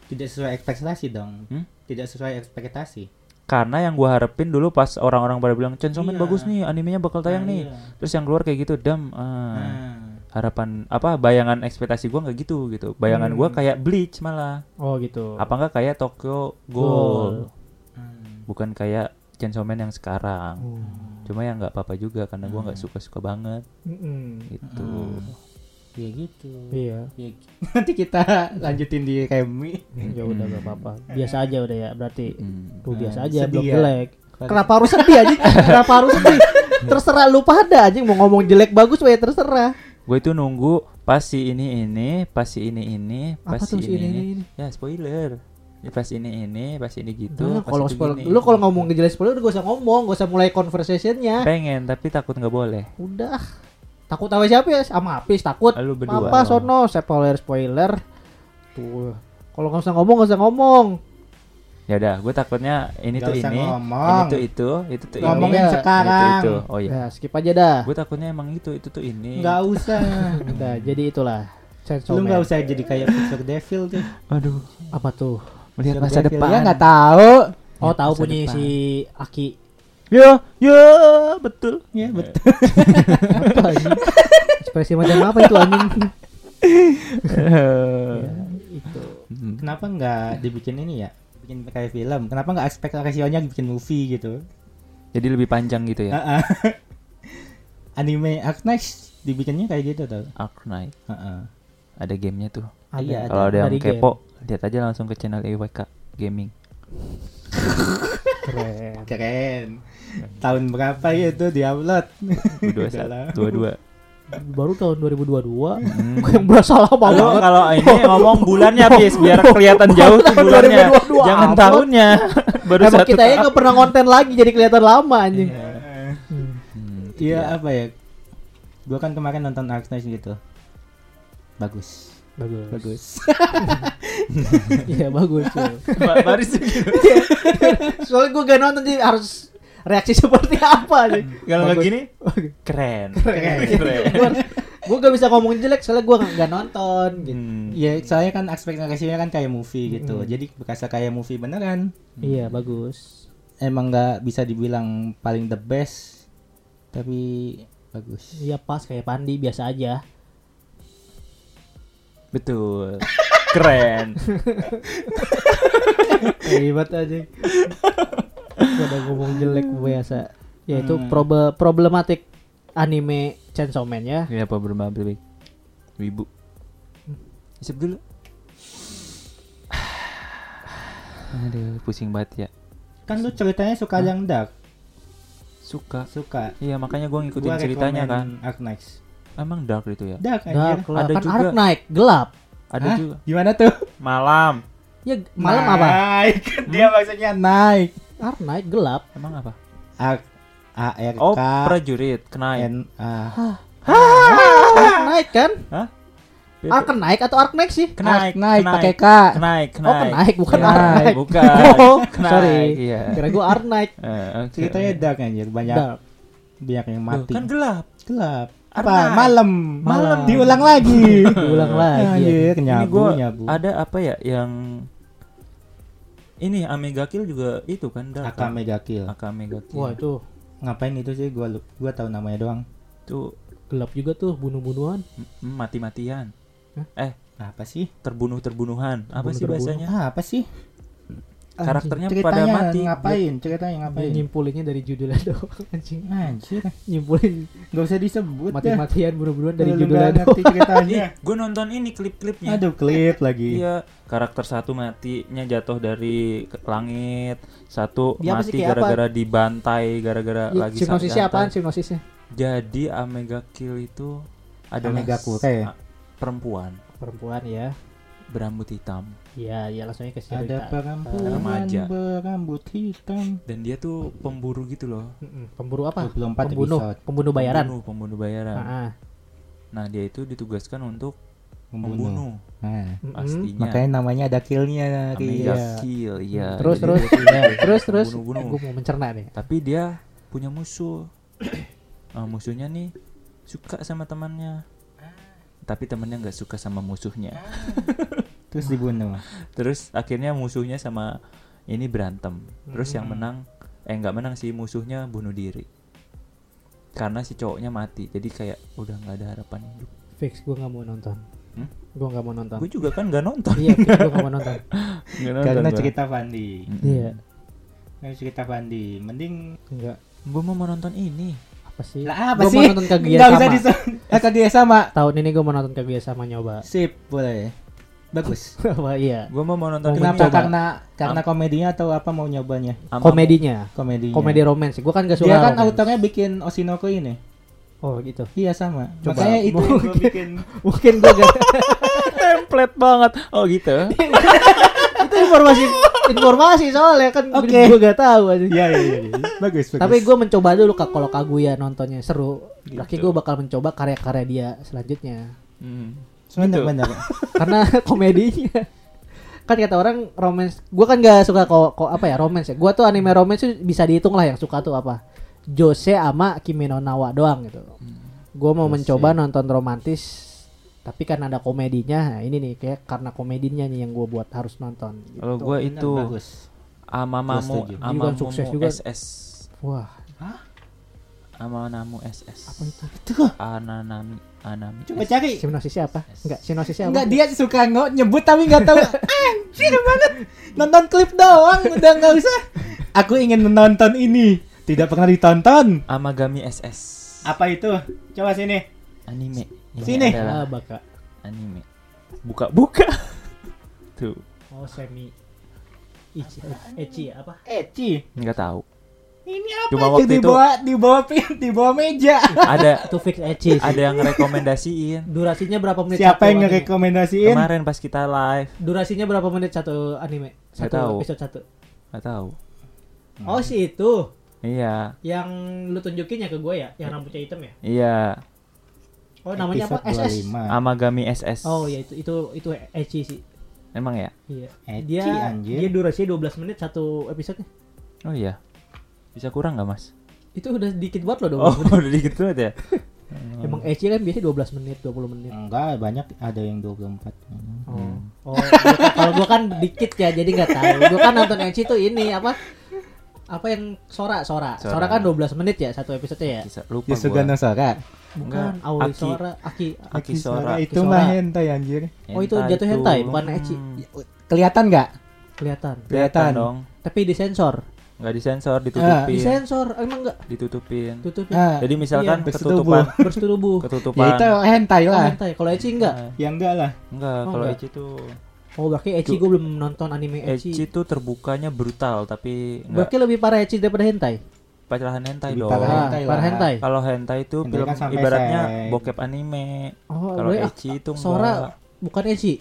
Speaker 3: tidak sesuai ekspektasi dong
Speaker 2: Hmm?
Speaker 3: tidak sesuai ekspektasi
Speaker 2: Karena yang gua harapin dulu pas orang-orang pada bilang Chainsaw Man
Speaker 3: Iya.
Speaker 2: bagus nih, animenya bakal tayang
Speaker 3: Nah,
Speaker 2: nih.
Speaker 3: iya.
Speaker 2: Terus yang keluar kayak gitu, dam. ah.
Speaker 3: Nah,
Speaker 2: harapan apa bayangan ekspektasi gua nggak gitu gitu bayangan gua
Speaker 1: Hmm.
Speaker 2: kayak bleach malah
Speaker 1: Oh gitu.
Speaker 2: apa enggak kayak Tokyo
Speaker 1: Ghoul.
Speaker 3: Hmm.
Speaker 2: bukan kayak Chainsaw Man yang sekarang
Speaker 1: Hmm.
Speaker 2: cuma ya nggak apa-apa juga karena gua nggak
Speaker 3: Hmm.
Speaker 2: suka-suka banget
Speaker 1: Mm-mm.
Speaker 2: gitu
Speaker 3: Ya gitu.
Speaker 1: Iya.
Speaker 3: Ya, nanti kita lanjutin di Remi.
Speaker 1: Ya udah gak apa-apa. Biasa aja udah ya berarti.
Speaker 2: Hmm.
Speaker 1: Tuh biasa
Speaker 3: Nah,
Speaker 1: aja
Speaker 3: sedih
Speaker 1: belum
Speaker 3: ya.
Speaker 1: jelek. Kenapa harus sedih anjing? Kenapa harus sedih? Terserah lu pada anjing mau ngomong jelek bagus ya terserah.
Speaker 2: Gue itu nunggu pas si ini ini pas si ini ini pas
Speaker 1: Apa
Speaker 2: si ini,
Speaker 1: ini,
Speaker 2: ini,
Speaker 1: ini?
Speaker 2: ya spoiler ya pas ini ini pas ini gitu pas
Speaker 1: kalau spoiler,
Speaker 2: gini.
Speaker 1: lu kalau ngomong ngejelas spoiler gak usah ngomong, gak usah mulai conversationnya.
Speaker 2: pengen tapi takut nggak boleh
Speaker 1: Udah. Takut sama siapa ya? Sama Apis takut.
Speaker 2: Lu berdua.
Speaker 1: Apa sono spoiler spoiler. Tuh. Kalau nggak usah ngomong nggak usah ngomong.
Speaker 2: Ya udah gue takutnya ini
Speaker 3: Nggak
Speaker 2: tuh ini
Speaker 3: ngomong.
Speaker 2: ini tuh itu itu tuh
Speaker 3: Ngomongin
Speaker 2: ini
Speaker 3: sekarang.
Speaker 2: itu, itu. oh iya
Speaker 1: Ya skip aja dah.
Speaker 2: gue takutnya emang itu itu tuh ini
Speaker 3: Nggak usah.
Speaker 1: Udah, jadi itulah. Chainsaw
Speaker 3: Lu nggak usah jadi kayak Pixar Devil tuh.
Speaker 2: aduh
Speaker 1: Apa tuh?
Speaker 2: melihat
Speaker 3: Pixar
Speaker 2: masa
Speaker 3: Devil.
Speaker 2: depan
Speaker 3: Ya nggak tahu.
Speaker 1: Oh
Speaker 2: Lihat
Speaker 1: tahu punya
Speaker 2: depan.
Speaker 1: si Aki.
Speaker 2: ya ya betul
Speaker 3: Ya betul.
Speaker 1: Apa anjing? Ekspresi macam apa itu anjing? ya, itu.
Speaker 2: Hmm.
Speaker 3: Kenapa nggak dibikin ini ya? Bikin kayak film. Kenapa nggak aspek rasionya bikin movie gitu?
Speaker 2: jadi lebih panjang gitu ya
Speaker 3: Heeh. Anime Arc Knight dibikinnya kayak gitu tuh.
Speaker 2: Ark Knight
Speaker 3: Heeh.
Speaker 2: ada gamenya tuh
Speaker 3: Iya,
Speaker 2: kalau ada yang
Speaker 1: Dari game.
Speaker 2: kepo lihat aja langsung ke channel EWK Gaming
Speaker 1: Keren.
Speaker 3: Keren. Tahun berapa itu diupload? Udah lama.
Speaker 2: 21 22
Speaker 1: Baru tahun 2022.
Speaker 2: Hmm.
Speaker 1: Yang berasa lama banget.
Speaker 2: kalau ini ngomong bulannya bis biar kelihatan jauh tuh bulannya.
Speaker 1: 2022
Speaker 2: Jangan
Speaker 1: amat.
Speaker 2: tahunnya. Baru
Speaker 1: Emang kita ya
Speaker 2: tahun.
Speaker 1: nggak pernah konten lagi jadi kelihatan lama anjing. Hmm.
Speaker 2: Hmm,
Speaker 3: Iya apa ya? Gua kan kemarin nonton Ark Knight gitu. Bagus.
Speaker 1: Bagus.
Speaker 3: Bagus.
Speaker 1: Iya bagus. tuh.
Speaker 2: Ba- Baris gitu.
Speaker 1: Soalnya gue gak nonton jadi harus reaksi seperti apa nih.
Speaker 2: Kalau
Speaker 1: Bagus.
Speaker 2: gini keren.
Speaker 1: Keren. gue gak bisa ngomong jelek soalnya gue gak, nonton gitu.
Speaker 2: Hmm.
Speaker 3: Ya saya kan ekspektasinya kan kayak movie gitu.
Speaker 1: Mm.
Speaker 3: Jadi berasa kayak movie beneran.
Speaker 1: Iya bagus.
Speaker 3: Emang nggak bisa dibilang paling the best. Tapi bagus.
Speaker 1: Iya pas kayak Pandi biasa aja.
Speaker 2: Betul. Keren.
Speaker 1: Hebat aja. Gue udah ngomong jelek biasa. Ya itu
Speaker 3: Hmm.
Speaker 1: probe problematik anime Chainsaw Man ya.
Speaker 2: Apa bermabrik? Wibu. Isep dulu. Aduh, pusing banget ya.
Speaker 3: Kan lu ceritanya suka yang dark.
Speaker 2: Suka.
Speaker 3: Suka.
Speaker 2: Iya, makanya gua ngikutin
Speaker 3: Gua
Speaker 2: ceritanya kan.
Speaker 3: rekomen Ark Knight.
Speaker 2: Emang dark itu ya?
Speaker 3: Dark
Speaker 1: Dark lah.
Speaker 2: Ada
Speaker 1: kan
Speaker 2: juga.
Speaker 1: Ark naik gelap.
Speaker 2: Ada
Speaker 3: Hah?
Speaker 2: juga.
Speaker 3: Gimana tuh?
Speaker 2: Malam.
Speaker 1: Ya malam apa?
Speaker 3: Naik. Dia maksudnya naik.
Speaker 1: Ark naik gelap.
Speaker 2: Emang apa?
Speaker 3: Ark A R
Speaker 2: Oh,
Speaker 3: K
Speaker 2: prajurit, kenaik.
Speaker 3: N A.
Speaker 1: Ark naik kan?
Speaker 2: Hah?
Speaker 1: Ark naik atau Ark naik sih?
Speaker 3: Ark naik pakai K.
Speaker 2: Kenaik,
Speaker 1: Oh kenaik bukan
Speaker 2: Iya.
Speaker 1: Ark naik.
Speaker 2: Bukan.
Speaker 1: Oh,
Speaker 2: Kenaik,
Speaker 1: sorry.
Speaker 2: Iya.
Speaker 1: Kira gue Ark naik.
Speaker 2: Eh.
Speaker 3: Ceritanya dark anjir, banyak
Speaker 1: Dark.
Speaker 3: banyak yang mati.
Speaker 2: kan gelap.
Speaker 3: gelap. Apa? Malam.
Speaker 1: Malam.
Speaker 3: Diulang lagi.
Speaker 1: Diulang lagi.
Speaker 3: Anjir, nyabu,
Speaker 2: gua
Speaker 3: nyabu.
Speaker 2: ada apa ya yang ini Omega Kill juga itu kan dark.
Speaker 3: Aka? Mega Kill.
Speaker 2: Aka Omega Kill.
Speaker 1: Wah itu
Speaker 3: Ngapain itu sih gua lu- gua tahu namanya doang.
Speaker 2: Itu
Speaker 1: gelap juga tuh bunuh-bunuhan.
Speaker 2: mati-matian. Eh,
Speaker 3: Apa sih?
Speaker 2: terbunuh-terbunuhan. Apa sih
Speaker 1: Terbunuh-terbunuh.
Speaker 2: bahasanya?
Speaker 3: Ah, apa sih?
Speaker 2: Karakternya pada
Speaker 3: Ceritanya
Speaker 2: mati.
Speaker 3: ngapain? Ceritanya ngapain?
Speaker 1: nyimpulinnya dari judulnya doang anjing.
Speaker 3: Anjir,
Speaker 1: Nyimpulin
Speaker 3: nggak usah disebut
Speaker 1: mati-matian bunuh-bunuhan dari judulnya doang.
Speaker 3: ceritanya.
Speaker 2: Gue nonton ini klip-klipnya.
Speaker 3: Aduh, klip lagi.
Speaker 2: Iya, karakter satu matinya jatuh dari ke- langit, satu
Speaker 1: Dia
Speaker 2: mati gara-gara dibantai, gara-gara
Speaker 1: Ya,
Speaker 2: lagi
Speaker 1: Sinopsisnya apaan sinopsisnya?
Speaker 2: Jadi Omega Kill itu adalah
Speaker 3: Omega Kure.
Speaker 2: a- perempuan
Speaker 1: Perempuan ya.
Speaker 2: berambut hitam
Speaker 1: Iya, iya langsung aja ke
Speaker 3: Ada
Speaker 1: cerita.
Speaker 3: perempuan
Speaker 2: Remaja.
Speaker 3: berambut hitam.
Speaker 2: dan dia tuh pemburu gitu loh.
Speaker 1: Pemburu apa?
Speaker 3: 24
Speaker 1: Pembunuh,
Speaker 3: episode.
Speaker 1: pembunuh bayaran.
Speaker 2: Pembunuh, pembunuh bayaran.
Speaker 1: Ah, ah.
Speaker 2: Nah, dia itu ditugaskan untuk
Speaker 3: Membunuh.
Speaker 2: membunuh.
Speaker 3: Nah.
Speaker 2: Pastinya.
Speaker 3: makanya namanya ada killnya dari
Speaker 2: Omega
Speaker 3: ya.
Speaker 2: Kill, iya.
Speaker 1: Terus
Speaker 2: Jadi
Speaker 1: terus ya, terus terus.
Speaker 2: bunuh-bunuh.
Speaker 1: Gue mau mencerna nih.
Speaker 2: Tapi dia punya musuh. Nah, musuhnya nih suka sama temannya. Tapi temannya nggak suka sama musuhnya.
Speaker 3: Terus dibunuh.
Speaker 2: Terus akhirnya musuhnya sama ini berantem. Terus yang
Speaker 1: Hmm.
Speaker 2: menang eh nggak menang sih musuhnya bunuh diri. Karena si cowoknya mati. Jadi kayak udah nggak ada harapan hidup.
Speaker 1: fix gue nggak mau nonton
Speaker 2: Hmm?
Speaker 1: gue nggak mau nonton
Speaker 2: Gue juga kan nggak nonton.
Speaker 1: iya gue nggak mau nonton
Speaker 2: Nggak nonton
Speaker 3: Karena
Speaker 2: gua.
Speaker 3: cerita Fandi.
Speaker 1: iya
Speaker 3: Karena cerita Fandi. Mending
Speaker 1: enggak
Speaker 2: Gue mau nonton ini.
Speaker 1: apa sih
Speaker 3: lah apa
Speaker 1: Gua
Speaker 3: sih?
Speaker 1: mau nonton Kaguya
Speaker 3: Nggak bisa
Speaker 1: sama
Speaker 3: dis eh, Kaguya sama.
Speaker 1: tahun ini gue mau nonton Kaguya sama nyoba
Speaker 3: Sip, boleh. Bagus.
Speaker 1: Wah, iya
Speaker 2: Gue mau nonton ini.
Speaker 3: Kenapa? Karena karena komedinya atau apa mau nyobanya?
Speaker 1: Komedinya
Speaker 3: Komedinya.
Speaker 1: komedi romance gue kan gak suka
Speaker 3: Dia kan
Speaker 1: romance.
Speaker 3: autornya bikin Oshinoko ini.
Speaker 1: oh gitu
Speaker 3: Iya sama.
Speaker 1: Coba.
Speaker 3: Makanya itu yang gua bikin.
Speaker 1: mungkin gue gak
Speaker 2: template banget. Oh gitu.
Speaker 1: itu informasi informasi soalnya kan
Speaker 3: Oke.
Speaker 1: gue gak tahu aja
Speaker 3: Iya iya iya. Bagus bagus.
Speaker 1: tapi gue mencoba dulu kak kalau Kaguya nontonnya seru
Speaker 2: Gitu.
Speaker 1: gue bakal mencoba karya-karya dia selanjutnya
Speaker 2: Hmm.
Speaker 3: Bener
Speaker 2: Gitu.
Speaker 3: bener.
Speaker 1: karena komedinya kan kata orang romance gue kan gak suka kok kok apa ya romance ya gue tuh anime romance tuh bisa dihitung lah yang suka tuh apa Jose sama Kimi no Nawa doang gitu gue mau
Speaker 3: Jose.
Speaker 1: mencoba nonton romantis tapi kan ada komedinya nah, ini nih kayak karena komedinya nih yang gue buat harus nonton gitu.
Speaker 2: Kalau gue itu
Speaker 3: bagus.
Speaker 2: Amamamu.
Speaker 1: Dia kan
Speaker 2: Amamamu
Speaker 1: sukses juga.
Speaker 2: SS.
Speaker 1: wah
Speaker 2: Amanamu SS.
Speaker 1: apa itu
Speaker 3: Tuh,
Speaker 2: Ananami Anami.
Speaker 3: coba cari.
Speaker 1: sinosisnya apa enggak sinosisnya apa
Speaker 3: Enggak dia suka nggak nyebut tapi nggak tahu. Anjir banget. Nonton klip doang udah nggak usah. Aku ingin menonton ini. Tidak pernah ditonton.
Speaker 2: Amagami SS.
Speaker 3: Apa itu? Coba sini.
Speaker 2: Anime. Ini
Speaker 3: Sini.
Speaker 2: adalah
Speaker 1: ah baka
Speaker 2: anime. Buka buka. Tuh.
Speaker 1: oh semi Ichi, Echi apa
Speaker 3: Eci.
Speaker 2: Nggak tahu.
Speaker 3: Ini apa
Speaker 2: Cuma
Speaker 3: aja
Speaker 2: waktu
Speaker 3: di
Speaker 2: itu-
Speaker 3: bawah di bawah pin di bawah meja.
Speaker 2: Ada
Speaker 1: itu fix sih.
Speaker 2: ada yang rekomendasiin
Speaker 1: durasinya berapa menit
Speaker 3: Siapa yang ngerekomendasiin?
Speaker 2: kemarin pas kita live.
Speaker 1: durasinya berapa menit satu anime satu
Speaker 2: tahu.
Speaker 1: episode satu
Speaker 2: Nggak tahu.
Speaker 1: oh si itu
Speaker 2: Iya,
Speaker 1: yang lu tunjukin ya ke gue ya yang rambutnya hitam ya
Speaker 2: iya.
Speaker 1: oh namanya apa
Speaker 3: Episode
Speaker 1: SS
Speaker 3: 25.
Speaker 2: Amagami SS.
Speaker 1: oh ya itu itu itu Echi sih
Speaker 2: Emang ya?
Speaker 1: iya
Speaker 3: Eci,
Speaker 1: dia
Speaker 3: anjir.
Speaker 1: dia durasinya 12 menit satu episode
Speaker 2: Oh iya. Bisa kurang nggak mas?
Speaker 1: itu udah dikit banget loh 12
Speaker 2: Oh
Speaker 1: menit
Speaker 2: udah dikit banget ya.
Speaker 1: emang Echi kan biasanya 12 menit 20 menit
Speaker 3: Enggak, banyak ada yang 24.
Speaker 1: Oh,
Speaker 2: Hmm.
Speaker 1: oh gua- kalau gua kan dikit ya, jadi nggak tahu. Gua kan nonton Echi tuh ini apa? Apa yang Sora, Sora.
Speaker 2: Sora.
Speaker 1: Sora, kan 12 menit ya satu episode ya?
Speaker 2: Bisa lupa.
Speaker 3: Gano Sora.
Speaker 1: Bukan,
Speaker 2: Enggak,
Speaker 1: Aoi
Speaker 2: Aki.
Speaker 1: Sora, Aki.
Speaker 2: Aki Sora.
Speaker 3: itu
Speaker 1: Sora.
Speaker 3: mah hentai anjir.
Speaker 1: Oh, itu jatuh hentai, bukan ecchi.
Speaker 2: Hmm,
Speaker 3: Kelihatan nggak?
Speaker 1: Kelihatan.
Speaker 2: Kelihatan
Speaker 3: Kelihatan.
Speaker 2: dong.
Speaker 1: Tapi disensor.
Speaker 2: Nggak disensor, ditutupin.
Speaker 1: Disensor, emang enggak?
Speaker 2: Ditutupin.
Speaker 1: Tutupin.
Speaker 3: Ah,
Speaker 2: Jadi misalkan
Speaker 1: Iya,
Speaker 2: ketutupan,
Speaker 1: bersetubuh.
Speaker 3: ya
Speaker 2: ketutupan.
Speaker 3: itu hentai
Speaker 1: Oh,
Speaker 3: lah.
Speaker 1: hentai. Kalau Echi enggak?
Speaker 2: Nah,
Speaker 3: Ya enggak lah.
Speaker 2: enggak,
Speaker 1: Oh,
Speaker 2: kalau. Ecchi tuh
Speaker 1: Oh, berarti Echi gua belum nonton anime
Speaker 2: Ecchi
Speaker 1: Echi.
Speaker 2: tuh terbukanya brutal tapi enggak
Speaker 1: Berarti lebih parah Echi daripada hentai.
Speaker 2: pacaran hentai
Speaker 3: Lebih
Speaker 2: dong.
Speaker 3: parah
Speaker 1: Ah,
Speaker 3: hentai
Speaker 1: parah hentai.
Speaker 2: Kalau hentai itu
Speaker 3: Hentai
Speaker 2: film
Speaker 3: kan
Speaker 2: ibaratnya
Speaker 3: seks.
Speaker 2: bokep anime.
Speaker 1: Oh,
Speaker 2: Kalau
Speaker 1: ah,
Speaker 2: Ecchi itu enggak.
Speaker 1: Sora bukan Echi.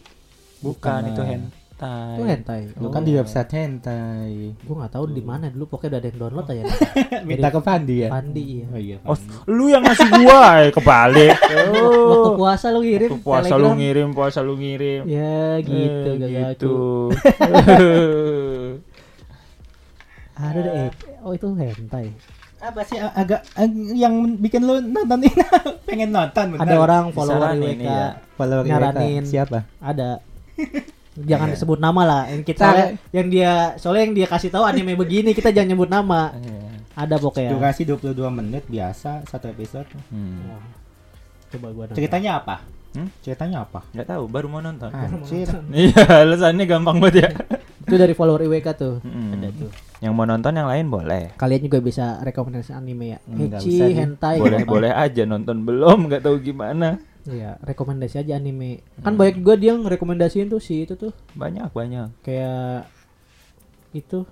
Speaker 2: bukan
Speaker 3: Bukan.
Speaker 2: itu hentai.
Speaker 1: Itu hentai.
Speaker 3: Lu
Speaker 1: Oh.
Speaker 3: kan di website hentai.
Speaker 1: Gua nggak tahu di mana dulu pokoknya udah ada yang download aja.
Speaker 3: Minta ke Pandi ya?
Speaker 1: Pandi iya.
Speaker 3: Oh iya.
Speaker 2: Oh, lu yang ngasih gua eh, kebalik.
Speaker 1: Waktu puasa lu ngirim
Speaker 2: Waktu puasa lu
Speaker 1: Telegram.
Speaker 2: ngirim, puasa lu ngirim.
Speaker 1: Ya gitu
Speaker 2: Eh,
Speaker 1: gak
Speaker 2: gitu.
Speaker 1: Ada deh. eh, Oh itu hentai.
Speaker 3: Apa sih agak ag- yang bikin lu nonton ini pengen nonton bener.
Speaker 1: Ada orang follower IWK.
Speaker 2: iya.
Speaker 3: follower
Speaker 1: nyaranin.
Speaker 3: Siapa?
Speaker 1: Ada. Jangan sebut nama lah. Yang kita
Speaker 3: Cara-
Speaker 1: yang dia soalnya yang dia kasih tahu anime begini kita jangan nyebut nama.
Speaker 2: Iya.
Speaker 1: Ada pokoknya.
Speaker 3: Durasi 22 menit biasa satu episode.
Speaker 2: Hmm.
Speaker 1: Oh, Coba gua nonton.
Speaker 3: Ceritanya apa?
Speaker 2: Hmm?
Speaker 3: Ceritanya apa?
Speaker 2: Nggak tahu, baru mau nonton.
Speaker 3: Anjir.
Speaker 2: Iya, alasannya gampang banget ya.
Speaker 1: Itu dari follower IWK tuh.
Speaker 2: Mm-mm.
Speaker 1: Ada tuh.
Speaker 2: Yang mau nonton yang lain boleh.
Speaker 1: Kalian juga bisa rekomendasi anime ya.
Speaker 3: Usah, Di.
Speaker 1: hentai.
Speaker 2: Boleh
Speaker 1: gitu.
Speaker 2: boleh aja nonton belum, nggak tahu gimana.
Speaker 1: Iya, rekomendasi aja anime. Kan banyak juga dia ngerekomendasiin tuh si itu tuh
Speaker 2: Banyak banyak.
Speaker 1: kayak itu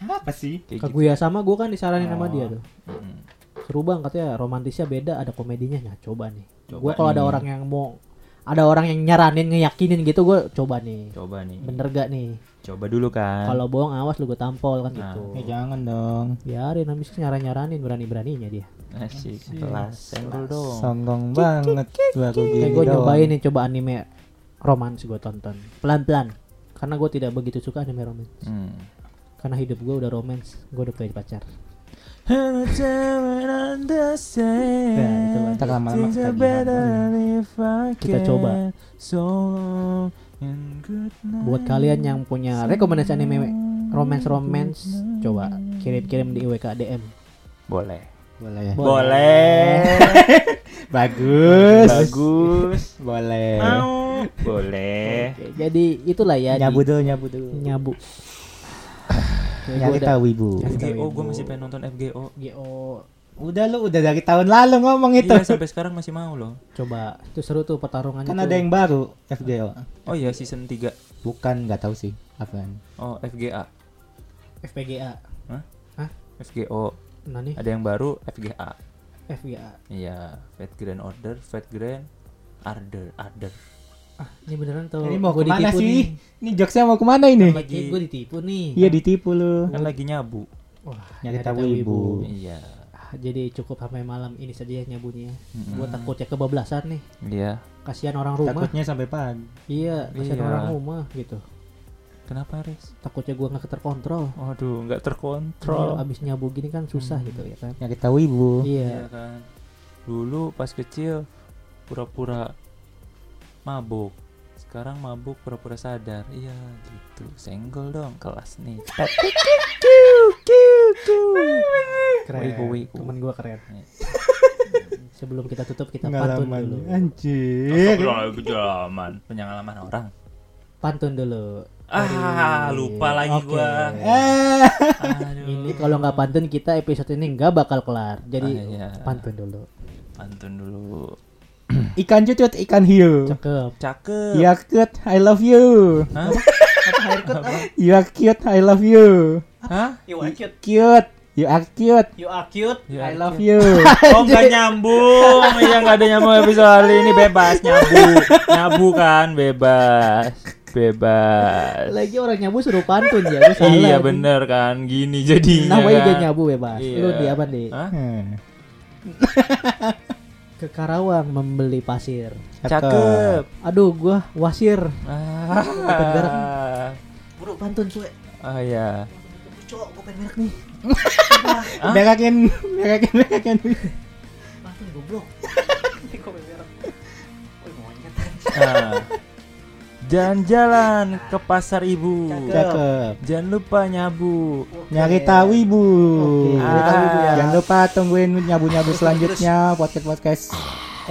Speaker 3: Apa sih?
Speaker 2: Kayak gitu.
Speaker 1: Kaguya sama gue kan disaranin sama
Speaker 3: Oh.
Speaker 1: dia tuh.
Speaker 2: Mm.
Speaker 1: Seru bang katanya romantisnya beda, ada komedinya. Nah, coba nih.
Speaker 2: Coba
Speaker 1: Gue kalau ada orang yang mau ada orang yang nyaranin ngeyakinin gitu gue coba nih.
Speaker 2: Coba nih.
Speaker 1: Bener gak nih?
Speaker 2: Coba dulu kan.
Speaker 1: Kalau bohong awas lu gue tampol kan
Speaker 2: Nah.
Speaker 1: gitu.
Speaker 3: Eh jangan dong.
Speaker 1: Biarin habis nyaran nyaranin berani beraninya dia.
Speaker 2: Asik, kelas senggol dong.
Speaker 3: Songgong banget baru gini
Speaker 1: Kayak gue nyobain nih coba anime romans gue tonton pelan pelan. Karena gue tidak begitu suka anime romans.
Speaker 2: Hmm.
Speaker 1: Karena hidup gue udah romans, gue udah punya pacar.
Speaker 2: Nah,
Speaker 1: itu.
Speaker 3: Ntar lama-lama ketagihan.
Speaker 1: Kita coba. Buat kalian yang punya rekomendasi anime romance romance, coba kirim kirim di IWK DM.
Speaker 2: boleh.
Speaker 3: Boleh ya.
Speaker 2: Boleh.
Speaker 3: Bagus.
Speaker 2: Bagus.
Speaker 3: Boleh.
Speaker 2: Mau. Boleh.
Speaker 1: Oke, jadi itulah ya
Speaker 3: Nyabu dulu, nyabu dulu.
Speaker 1: nyabu.
Speaker 3: Nyari tahu ibu.
Speaker 2: FGO gue masih pengen nonton FGO.
Speaker 1: GO
Speaker 3: Udah lu udah dari tahun lalu ngomong itu.
Speaker 2: Iya sampai sekarang masih mau loh.
Speaker 1: coba itu seru tuh pertarungannya
Speaker 3: Kan
Speaker 1: tuh.
Speaker 3: ada yang baru FGO.
Speaker 2: Oh iya season 3.
Speaker 3: Bukan nggak tahu sih apaan.
Speaker 2: Oh FGA.
Speaker 1: FPGA
Speaker 2: FGO.
Speaker 1: Nah nih
Speaker 2: Ada yang baru FGA.
Speaker 1: FGA
Speaker 2: Iya, Fate Grand Order, Fate Grand Order, Order.
Speaker 1: ah ini beneran tuh
Speaker 3: Ini mau
Speaker 1: gua
Speaker 3: ke mana
Speaker 1: ditipu
Speaker 3: sih?
Speaker 1: nih.
Speaker 3: Ini jokesnya mau ke mana ini?
Speaker 1: lagi gue ditipu nih
Speaker 3: Iya ditipu lu.
Speaker 2: Kan lagi nyabu.
Speaker 1: wah
Speaker 3: Nyari tahu ibu.
Speaker 2: Iya.
Speaker 1: Ah, jadi cukup sampai malam ini saja nyabunya
Speaker 2: Mm-mm.
Speaker 1: gue takutnya kebablasan nih
Speaker 2: Iya.
Speaker 1: kasihan orang rumah
Speaker 3: Takutnya sampai pagi.
Speaker 1: iya kasihan
Speaker 2: Iya.
Speaker 1: orang rumah gitu
Speaker 2: Kenapa, Riz?
Speaker 1: takutnya gue nggak terkontrol
Speaker 2: Waduh, nggak
Speaker 1: Kalau
Speaker 2: terkontrol.
Speaker 1: abis nyabu gini kan susah
Speaker 2: Hmm.
Speaker 1: gitu ya kan
Speaker 3: Nyari tahu ibu.
Speaker 1: iya
Speaker 2: Iya kan. Dulu pas kecil pura-pura mabuk. Sekarang mabuk pura-pura sadar. Iya, gitu. Senggol dong kelas nih.
Speaker 1: keren
Speaker 2: Wiku, wiku.
Speaker 1: temen gue keren
Speaker 2: Iya.
Speaker 1: sebelum kita tutup kita pantun dulu
Speaker 3: Anjir.
Speaker 2: Pengalaman, pengalaman orang.
Speaker 1: pantun dulu
Speaker 2: Ah,
Speaker 1: Dari-
Speaker 2: lupa lagi
Speaker 1: Oke.
Speaker 2: gua.
Speaker 3: Eh.
Speaker 2: Aduh.
Speaker 1: ini kalau nggak pantun kita episode ini nggak bakal kelar jadi
Speaker 2: Ah, iya.
Speaker 1: pantun dulu
Speaker 2: Pantun dulu.
Speaker 3: Ikan cucut, ikan hiu.
Speaker 1: cakep
Speaker 2: Cakep.
Speaker 3: You are cute, I love you.
Speaker 2: Hah?
Speaker 3: You are cute, I love you.
Speaker 2: Hah?
Speaker 1: you are cute
Speaker 3: Cute. You are cute.
Speaker 1: you are cute
Speaker 2: You
Speaker 3: I
Speaker 2: are
Speaker 3: love
Speaker 2: cute.
Speaker 3: you.
Speaker 2: Oh nggak nyambung, iya nggak ada nyambung episode kali ini bebas nyabu, nyabu kan bebas, bebas.
Speaker 1: lagi orang nyabu suruh pantun ya salah
Speaker 2: Iya
Speaker 1: nih.
Speaker 2: bener kan, gini jadinya.
Speaker 1: namanya juga
Speaker 2: kan.
Speaker 1: nyabu bebas
Speaker 2: Iya.
Speaker 1: lu di apa nih?
Speaker 3: Hmm.
Speaker 1: ke Karawang membeli pasir
Speaker 2: Cakep.
Speaker 1: aduh gua wasir
Speaker 2: Ah,
Speaker 1: buru pantun cuy
Speaker 2: oh ya.
Speaker 1: cowok gua pengen merek nih?
Speaker 3: Berakin, berakin, berakin.
Speaker 1: pantun goblok ini gua pengen merek Woi, mau ingat.
Speaker 2: Ah. Jalan-jalan ke pasar ibu.
Speaker 3: Cakep.
Speaker 2: Jangan lupa nyabu.
Speaker 3: Nyari tahu ibu.
Speaker 1: Oke,
Speaker 2: nyari tahu ibu ya.
Speaker 3: Jangan lupa tungguin nyabu-nyabu selanjutnya podcast podcast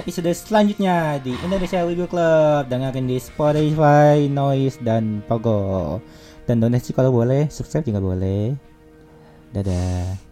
Speaker 3: episode selanjutnya di Indonesia Wibu Club dengerin di Spotify, Noise dan Pogo. Dan donasi kalau boleh, subscribe juga boleh. Dadah.